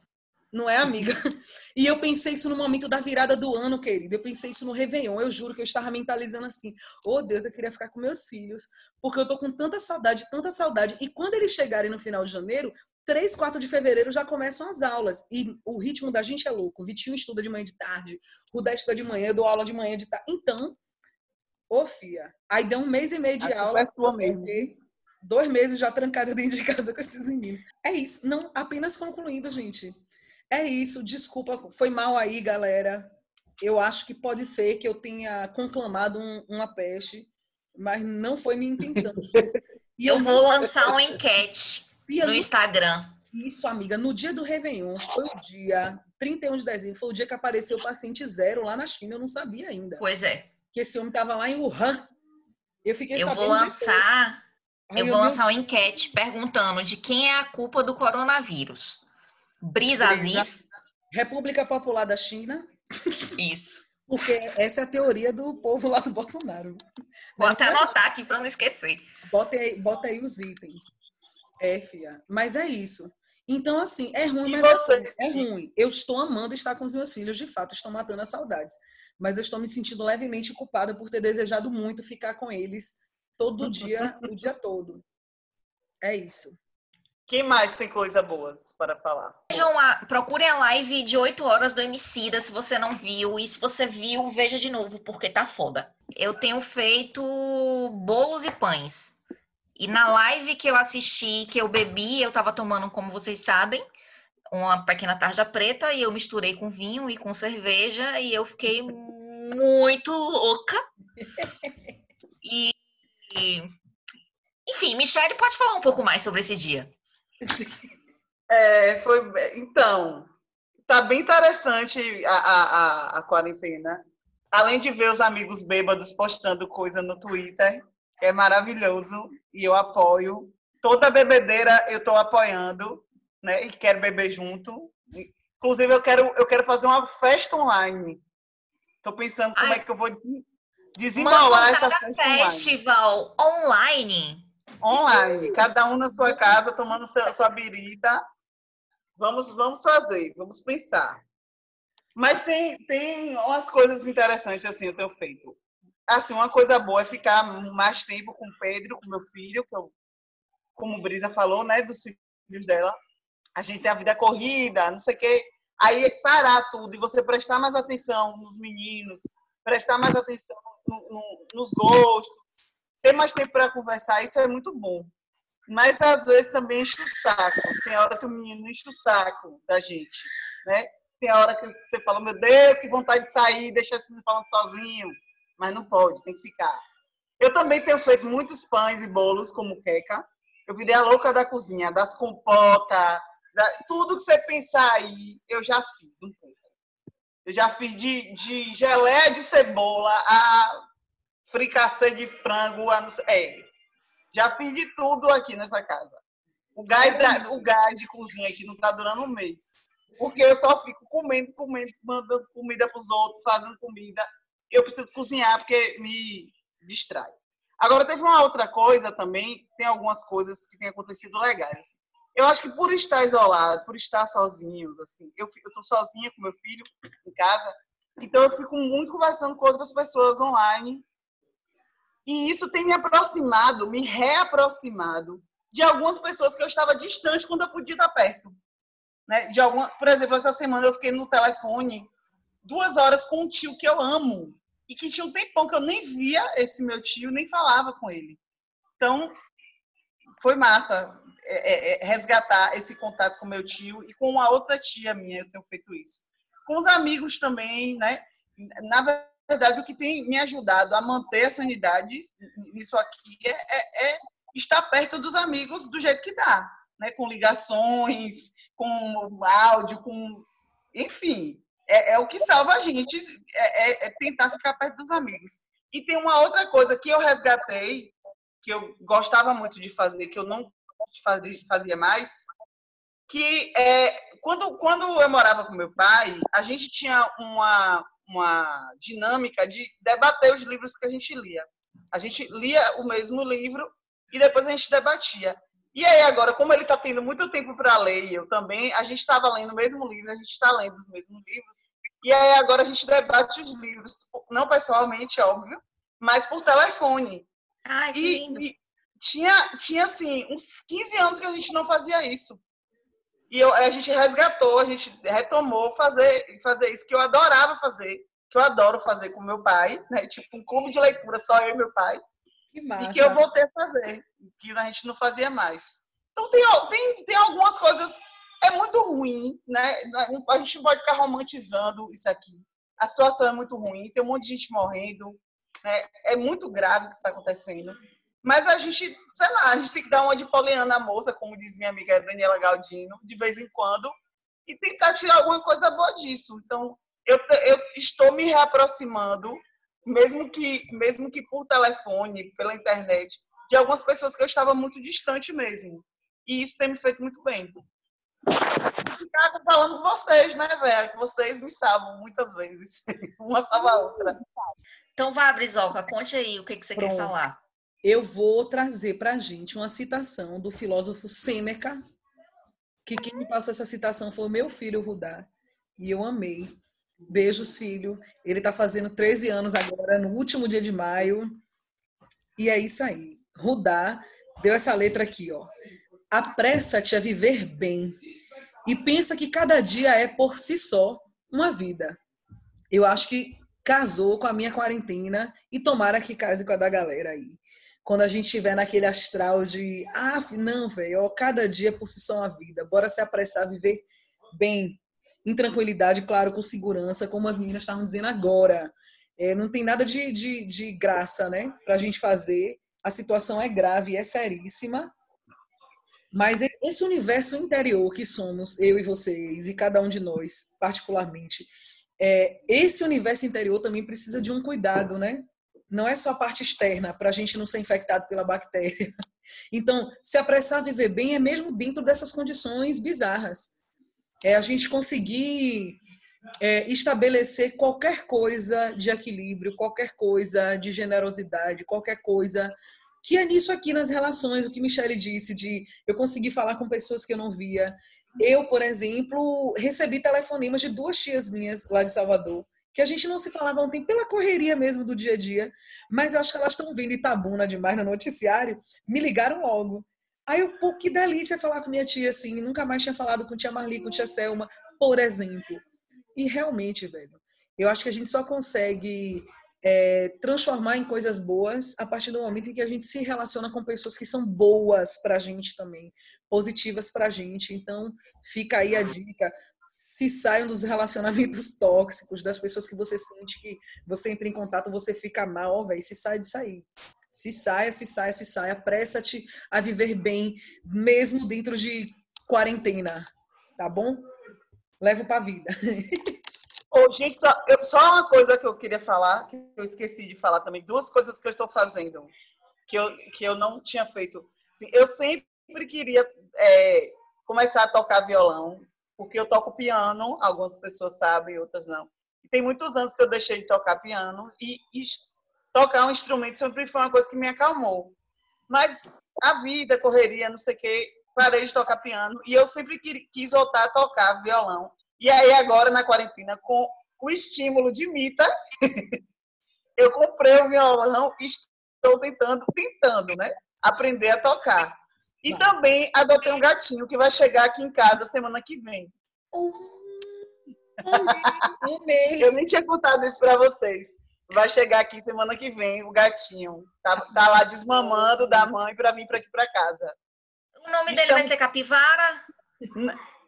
Não é, amiga? E eu pensei isso no momento da virada do ano, querido. Eu pensei isso no Réveillon. Eu juro que eu estava mentalizando assim: oh Deus, eu queria ficar com meus filhos. Porque eu tô com tanta saudade, tanta saudade. E quando eles chegarem no final de janeiro, 3, 4 de fevereiro já começam as aulas. E o ritmo da gente é louco. O Vitinho estuda de manhã e de tarde, o Dé estuda de manhã, eu dou aula de manhã e de tarde. Então, Ô, Fia. Aí deu um mês e meio de a aula. É sua mesmo. Dois meses já trancada dentro de casa com esses meninos. É isso. Não, apenas concluindo, gente. É isso. Desculpa, foi mal aí, galera. Eu acho que pode ser que eu tenha conclamado um, uma peste, mas não foi minha intenção. E eu, eu vou lançar uma enquete Fia, no Instagram. Isso, amiga. No dia do Réveillon, foi o dia 31 de dezembro, foi o dia que apareceu o paciente zero lá na China. Eu não sabia ainda. Pois é que esse homem estava lá em Wuhan. Eu fiquei eu sabendo. Vou lançar, eu vou lançar uma enquete perguntando de quem é a culpa do coronavírus. Brisa Aziz. República Popular da China. Isso. Porque essa é a teoria do povo lá do Bolsonaro. Vou até anotar aqui para não esquecer. Bota aí, bota aí os itens. É, fia. Mas é isso. Então, assim, é ruim, mas assim, é ruim. Eu estou amando estar com os meus filhos, de fato, estou matando as saudades mas eu estou me sentindo levemente culpada por ter desejado muito ficar com eles todo dia, o dia todo. É isso. Quem mais tem coisa boas para falar? Vejam a, procurem a live de 8 horas do Emicida, se você não viu. E se você viu, veja de novo, porque tá foda. Eu tenho feito bolos e pães. E na live que eu assisti, que eu bebi, eu tava tomando, como vocês sabem, uma pequena tarja preta e eu misturei com vinho e com cerveja e eu fiquei muito louca. E, e enfim, Michelle pode falar um pouco mais sobre esse dia. É, foi, então, tá bem interessante a, a, a, a quarentena. Além de ver os amigos bêbados postando coisa no Twitter, é maravilhoso e eu apoio. Toda bebedeira eu estou apoiando, né? E quero beber junto. Inclusive, eu quero, eu quero fazer uma festa online. Estou pensando como Ai. é que eu vou Uma desembolar essa festa online. Festival online. online, cada um na sua casa, tomando sua, sua birita. Vamos, vamos fazer, vamos pensar. Mas tem, tem umas coisas interessantes assim, eu tenho feito. Assim, uma coisa boa é ficar mais tempo com o Pedro, com meu filho, que eu, como Brisa falou, né, dos filhos dela. A gente tem a vida corrida, não sei o quê. Aí é parar tudo e você prestar mais atenção nos meninos, prestar mais atenção no- no- nos gostos, ter mais tempo para conversar, isso é muito bom. Mas às vezes também enche o saco. Tem hora que o menino enche o saco da gente, né? Tem hora que você fala, meu Deus, que vontade de sair, deixar esse menino falando sozinho. Mas não pode, tem que ficar. Eu também tenho feito muitos pães e bolos como queca. Eu virei a louca da cozinha, das compotas, tudo que você pensar aí, eu já fiz um pouco. Eu já fiz de, de geleia de cebola a fricassê de frango, a não sei, é, já fiz de tudo aqui nessa casa. O gás, o gás de cozinha aqui não está durando um mês. Porque eu só fico comendo, comendo, mandando comida para os outros, fazendo comida. Eu preciso cozinhar porque me distrai. Agora, teve uma outra coisa também, tem algumas coisas que têm acontecido legais. Eu acho que por estar isolado, por estar sozinhos, assim, eu estou sozinha com meu filho em casa, então eu fico muito conversando com outras pessoas online e isso tem me aproximado, me reaproximado de algumas pessoas que eu estava distante quando eu podia estar perto. Né? De alguma, por exemplo, essa semana eu fiquei no telefone duas horas com um tio que eu amo e que tinha um tempão que eu nem via esse meu tio, nem falava com ele. Então, foi massa é, é, é, resgatar esse contato com meu tio e com uma outra tia minha, eu tenho feito isso. Com os amigos também, né? Na verdade, o que tem me ajudado a manter a sanidade nisso aqui é, é, é estar perto dos amigos do jeito que dá, né? Com ligações, com áudio, com. Enfim, é, é o que salva a gente, é, é, tentar ficar perto dos amigos. E tem uma outra coisa que eu resgatei, que eu gostava muito de fazer, que eu não fazia mais, que é quando, quando eu morava com meu pai, a gente tinha uma, uma dinâmica de debater os livros que a gente lia. A gente lia o mesmo livro e depois a gente debatia. E aí agora, como ele está tendo muito tempo para ler, e eu também, a gente estava lendo o mesmo livro, a gente está lendo os mesmos livros. E aí agora a gente debate os livros, não pessoalmente, óbvio, mas por telefone. Ai, que E, lindo. e tinha, tinha, assim, uns 15 anos que a gente não fazia isso. E eu, a gente resgatou, a gente retomou fazer, fazer isso que eu adorava fazer, que eu adoro fazer com meu pai, né? Tipo um clube de leitura, só eu e meu pai. Que massa. E que eu voltei a fazer, que a gente não fazia mais. Então tem, tem, tem algumas coisas. É muito ruim, né? A gente não pode ficar romantizando isso aqui. A situação é muito ruim, tem um monte de gente morrendo, né? É muito grave o que está acontecendo. Mas a gente, sei lá, a gente tem que dar uma de poliana à moça, como diz minha amiga Daniela Galdino, de vez em quando, e tentar tirar alguma coisa boa disso. Então, eu, eu estou me reaproximando, mesmo que, mesmo que por telefone, pela internet, de algumas pessoas que eu estava muito distante mesmo. E isso tem me feito muito bem. Ficar falando com vocês, né, velho? Que vocês me salvam muitas vezes. Uma salva a outra. Então vá, Brizoca, conte aí o que, que você quer Pronto. falar. Eu vou trazer para a gente uma citação do filósofo Sêneca, que quem me passou essa citação foi o meu filho Rudá, e eu amei. Beijos, filho. Ele está fazendo 13 anos agora, no último dia de maio. E é isso aí. Rudá deu essa letra aqui, ó. Apressa-te a viver bem e pensa que cada dia é por si só uma vida. Eu acho que casou com a minha quarentena e tomara que case com a da galera aí. Quando a gente estiver naquele astral de, ah, não, velho, cada dia por si só uma vida, bora se apressar a viver bem, em tranquilidade, claro, com segurança, como as meninas estavam dizendo agora. É, não tem nada de, de, de graça, né, pra gente fazer. A situação é grave, é seríssima. Mas esse universo interior que somos, eu e vocês, e cada um de nós, particularmente, é, esse universo interior também precisa de um cuidado, né? Não é só a parte externa, para a gente não ser infectado pela bactéria. Então, se apressar a viver bem é mesmo dentro dessas condições bizarras. É a gente conseguir é, estabelecer qualquer coisa de equilíbrio, qualquer coisa de generosidade, qualquer coisa que é nisso aqui nas relações, o que Michele disse, de eu conseguir falar com pessoas que eu não via, eu, por exemplo, recebi telefonemas de duas tias minhas lá de Salvador, que a gente não se falava ontem pela correria mesmo do dia a dia, mas eu acho que elas estão vendo Itabuna demais no noticiário, me ligaram logo. Aí eu, pô, que delícia falar com minha tia assim, nunca mais tinha falado com tia Marli, com tia Selma, por exemplo. E realmente, velho, eu acho que a gente só consegue é, transformar em coisas boas a partir do momento em que a gente se relaciona com pessoas que são boas para a gente também, positivas para a gente. Então, fica aí a dica. Se saiam dos relacionamentos tóxicos, das pessoas que você sente que você entra em contato, você fica mal, velho, se sai de sair. Se saia, se saia, se saia. Apressa-te a viver bem, mesmo dentro de quarentena, tá bom? Levo pra vida. Oh, gente, só, eu, só uma coisa que eu queria falar, que eu esqueci de falar também, duas coisas que eu estou fazendo, que eu, que eu não tinha feito. Assim, eu sempre queria é, começar a tocar violão, porque eu toco piano, algumas pessoas sabem, outras não. E tem muitos anos que eu deixei de tocar piano, e, e tocar um instrumento sempre foi uma coisa que me acalmou. Mas a vida, correria, não sei o quê, parei de tocar piano, e eu sempre quis voltar a tocar violão e aí, agora, na quarentena, com o estímulo de Mita, eu comprei o violão e estou tentando, tentando, né? Aprender a tocar. E também adotei um gatinho que vai chegar aqui em casa semana que vem. eu nem tinha contado isso para vocês. Vai chegar aqui semana que vem o gatinho. Tá, tá lá desmamando da mãe para vir para aqui para casa. O nome dele vai ser Capivara?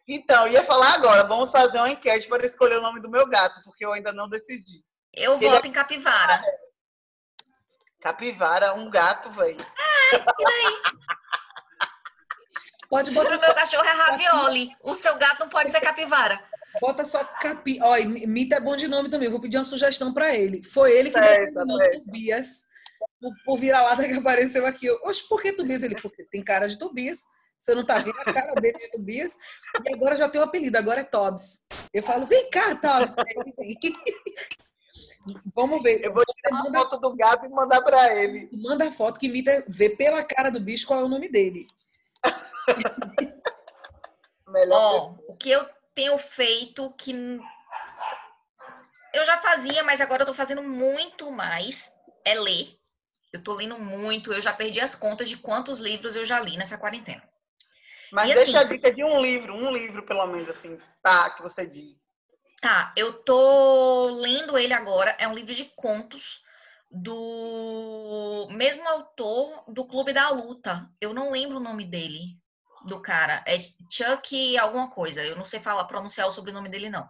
Então, ia falar agora, vamos fazer uma enquete para escolher o nome do meu gato, porque eu ainda não decidi. Eu Ele voto é... em capivara. Capivara, um gato, velho. É, e daí? Pode botar. O meu cachorro é ravioli. O seu gato não pode ser capivara. Bota só capi. Olha, Mita é bom de nome também. vou pedir uma sugestão para ele. Foi ele que é, deu o nome Tobias por, por vira-lata que apareceu aqui. Oxe, por que Tobias? Ele, porque tem cara de Tobias. Você não tá vendo a cara dele de Tobias. E agora já tem um apelido, agora é Tobs. Eu falo, vem cá, Tobs. Vamos ver. Eu vou tirar uma foto do gato e mandar para ele. Manda a foto que imita, vê pela cara do bicho qual é o nome dele. Melhor. Oh, o que eu tenho feito que eu já fazia, mas agora eu tô fazendo muito mais é ler. Eu tô lendo muito, eu já perdi as contas de quantos livros eu já li nessa quarentena. Mas e deixa assim, a dica de um livro, um livro pelo menos, assim, tá, que você diz. Tá, eu tô lendo ele agora, é um livro de contos do mesmo autor do Clube da Luta. Eu não lembro o nome dele, do cara. É Chuck alguma coisa. Eu não sei falar, pronunciar o sobrenome dele, não.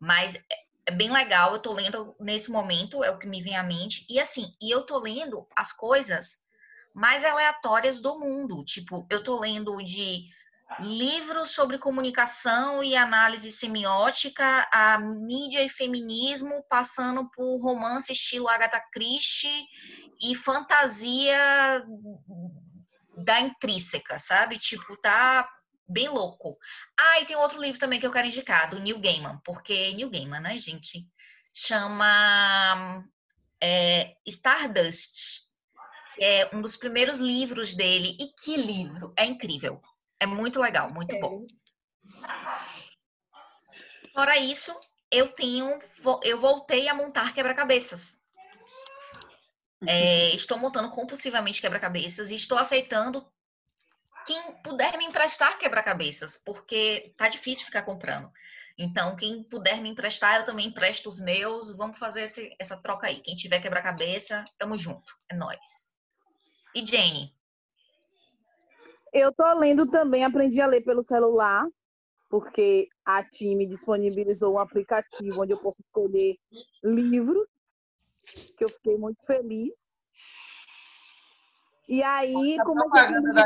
Mas é, é bem legal, eu tô lendo nesse momento, é o que me vem à mente. E assim, e eu tô lendo as coisas mais aleatórias do mundo. Tipo, eu tô lendo de livros sobre comunicação e análise semiótica, a mídia e feminismo, passando por romance estilo Agatha Christie e fantasia da intrínseca, sabe? Tipo, tá bem louco. Ah, e tem outro livro também que eu quero indicar, do Neil Gaiman, porque Neil Gaiman, né, gente? Chama é, Stardust que é um dos primeiros livros dele. E que livro! É incrível. É muito legal, muito é. bom. Fora isso, eu tenho, eu voltei a montar quebra-cabeças. É, estou montando compulsivamente quebra-cabeças e estou aceitando quem puder me emprestar quebra-cabeças, porque tá difícil ficar comprando. Então, quem puder me emprestar, eu também empresto os meus. Vamos fazer esse, essa troca aí. Quem tiver quebra-cabeça, tamo junto. É nós. E Jane? Eu tô lendo também, aprendi a ler pelo celular, porque a time disponibilizou um aplicativo onde eu posso escolher livros, que eu fiquei muito feliz. E aí Nossa, comecei com um livro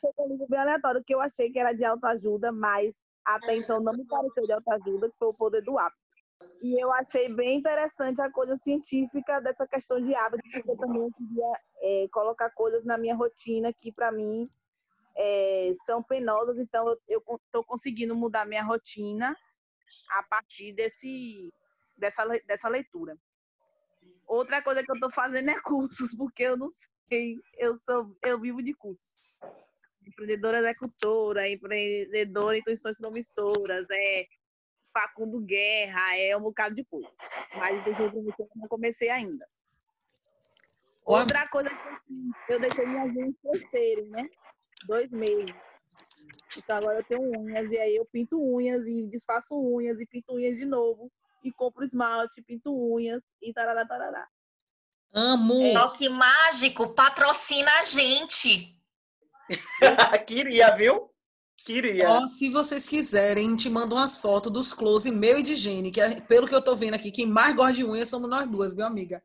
com um livro bem aleatório, que eu achei que era de autoajuda, mas até então não me pareceu de autoajuda, que foi o poder do hábito. E eu achei bem interessante a coisa científica dessa questão de hábito, porque eu também queria é, colocar coisas na minha rotina que, para mim, é, são penosas. Então, eu estou conseguindo mudar minha rotina a partir desse, dessa, dessa leitura. Outra coisa que eu estou fazendo é cursos, porque eu não sei, eu, sou, eu vivo de cursos. Empreendedora executora, empreendedora intuições promissoras, é Facundo Guerra, é um bocado de coisa. Mas promissor eu não comecei ainda. Outra coisa que eu eu deixei minhas unhas crescerem, né? Dois meses. Então agora eu tenho unhas, e aí eu pinto unhas, e desfaço unhas, e pinto unhas de novo, e compro esmalte, pinto unhas, e tarará, tarará. Amo! Toque mágico patrocina a gente. Queria, viu? Queria. Ó, se vocês quiserem, te mando umas fotos dos close meu e de Gene, que é- pelo que eu tô vendo aqui, quem mais gosta de unha somos nós duas, viu, amiga?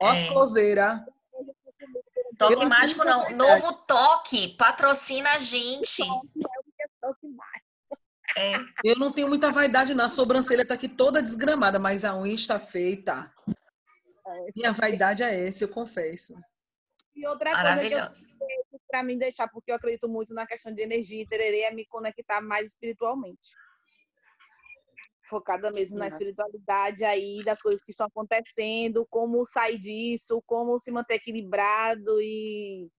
Ó, as É. closeira. Toque Eu mágico não. verdade. Novo toque patrocina a gente. É. Eu não tenho muita vaidade, não. A sobrancelha tá aqui toda desgramada, mas a unha está feita. Minha vaidade é essa, eu confesso. E outra coisa que eu. Para mim deixar, porque eu acredito muito na questão de energia e tererê, é me conectar mais espiritualmente. Focada mesmo na espiritualidade aí, das coisas que estão acontecendo, como sair disso, como se manter equilibrado e,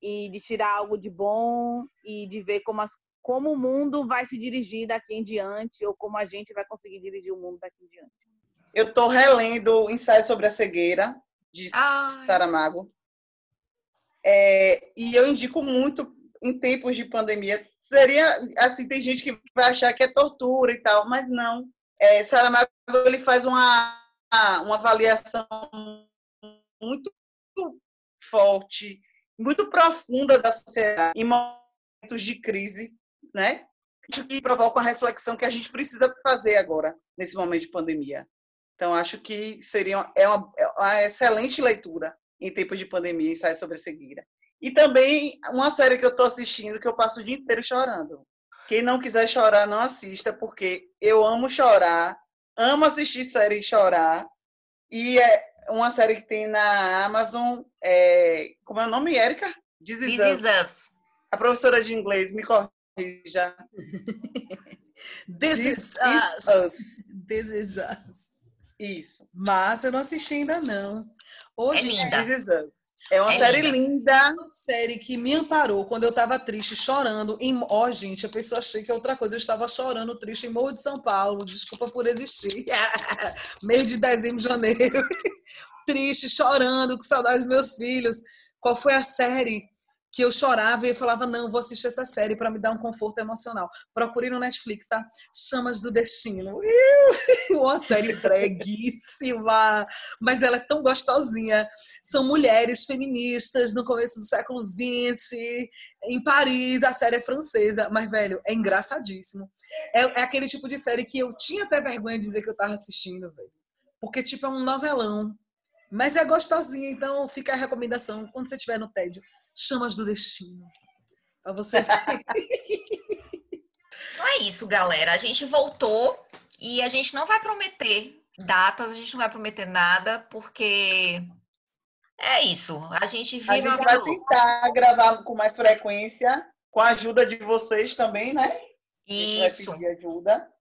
e de tirar algo de bom e de ver como, as, como o mundo vai se dirigir daqui em diante, ou como a gente vai conseguir dirigir o mundo daqui em diante. Eu tô relendo o ensaio sobre a cegueira de Ai, Saramago. É, e eu indico muito em tempos de pandemia. Seria assim, tem gente que vai achar que é tortura e tal, mas não. É, Saramago ele faz uma, uma avaliação muito forte, muito profunda da sociedade em momentos de crise, né? Que provoca uma reflexão que a gente precisa fazer agora nesse momento de pandemia. Então acho que seria é uma, é uma excelente leitura em tempos de pandemia, ensaio sobre a cegueira. E também uma série que eu estou assistindo que eu passo o dia inteiro chorando. Quem não quiser chorar, não assista, porque eu amo chorar, amo assistir série e chorar. E é uma série que tem na Amazon, é, como é o nome, Érica? This Is This is us. A professora de inglês me corrija. This is This us. Us. This is us. Isso. Mas eu não assisti ainda, não. Hoje, É linda. This Is Us. É uma É série linda. linda. uma série que me amparou quando eu tava triste, chorando. Em... Ó, gente, a pessoa achei que é outra coisa. Eu estava chorando, triste em Morro de São Paulo. Desculpa por existir. Mês de dezembro, janeiro. triste, chorando, com saudades dos meus filhos. Qual foi a série que eu chorava e falava, não, vou assistir essa série para me dar um conforto emocional. Procure no Netflix, tá? Chamas do Destino. Uma série breguíssima, mas ela é tão gostosinha. São mulheres feministas no começo do século XX, em Paris, a série é francesa, mas, velho, é engraçadíssimo. É, é aquele tipo de série que eu tinha até vergonha de dizer que eu tava assistindo, velho. Porque, tipo, é um novelão. Mas é gostosinha, então fica a recomendação. Quando você estiver no tédio, Chamas do Destino. Pra vocês. Então é isso, galera. A gente voltou e a gente não vai prometer datas, a gente não vai prometer nada, porque é isso. A gente A vive gente uma vai tentar gravar com mais frequência, com a ajuda de vocês também, né? A gente vai Isso. pedir ajuda.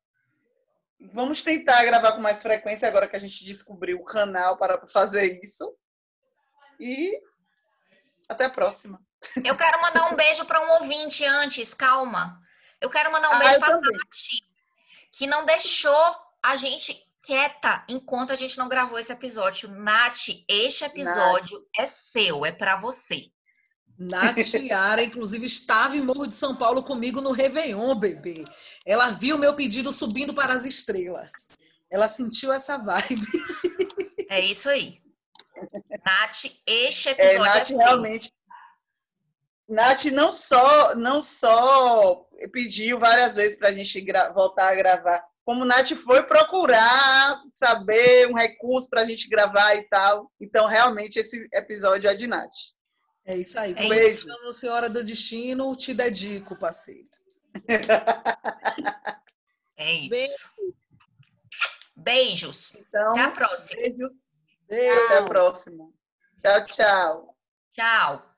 Vamos tentar gravar com mais frequência agora que a gente descobriu o canal para fazer isso. E até a próxima. Eu quero mandar um beijo para um ouvinte antes, calma. Eu quero mandar um Ah, beijo para. Tati, que não deixou a gente quieta enquanto a gente não gravou esse episódio. Nath, este episódio é seu, é pra você. Nath Yara, inclusive, estava em Morro de São Paulo comigo no Réveillon, bebê. Ela viu meu pedido subindo para as estrelas. Ela sentiu essa vibe. É isso aí. Nath, este É, episódio é, Nath seu. realmente. Nath não só, não só pediu várias vezes para a gente voltar a gravar, como Nath foi procurar saber um recurso para a gente gravar e tal. Então, realmente, esse episódio é de Nath. É isso aí. É Como Beijo. eu Senhora do Destino, te dedico, parceiro. É isso. Beijo. Beijos. Então, Até a próxima. beijos. Beijo. Até a próxima. Tchau, tchau. Tchau.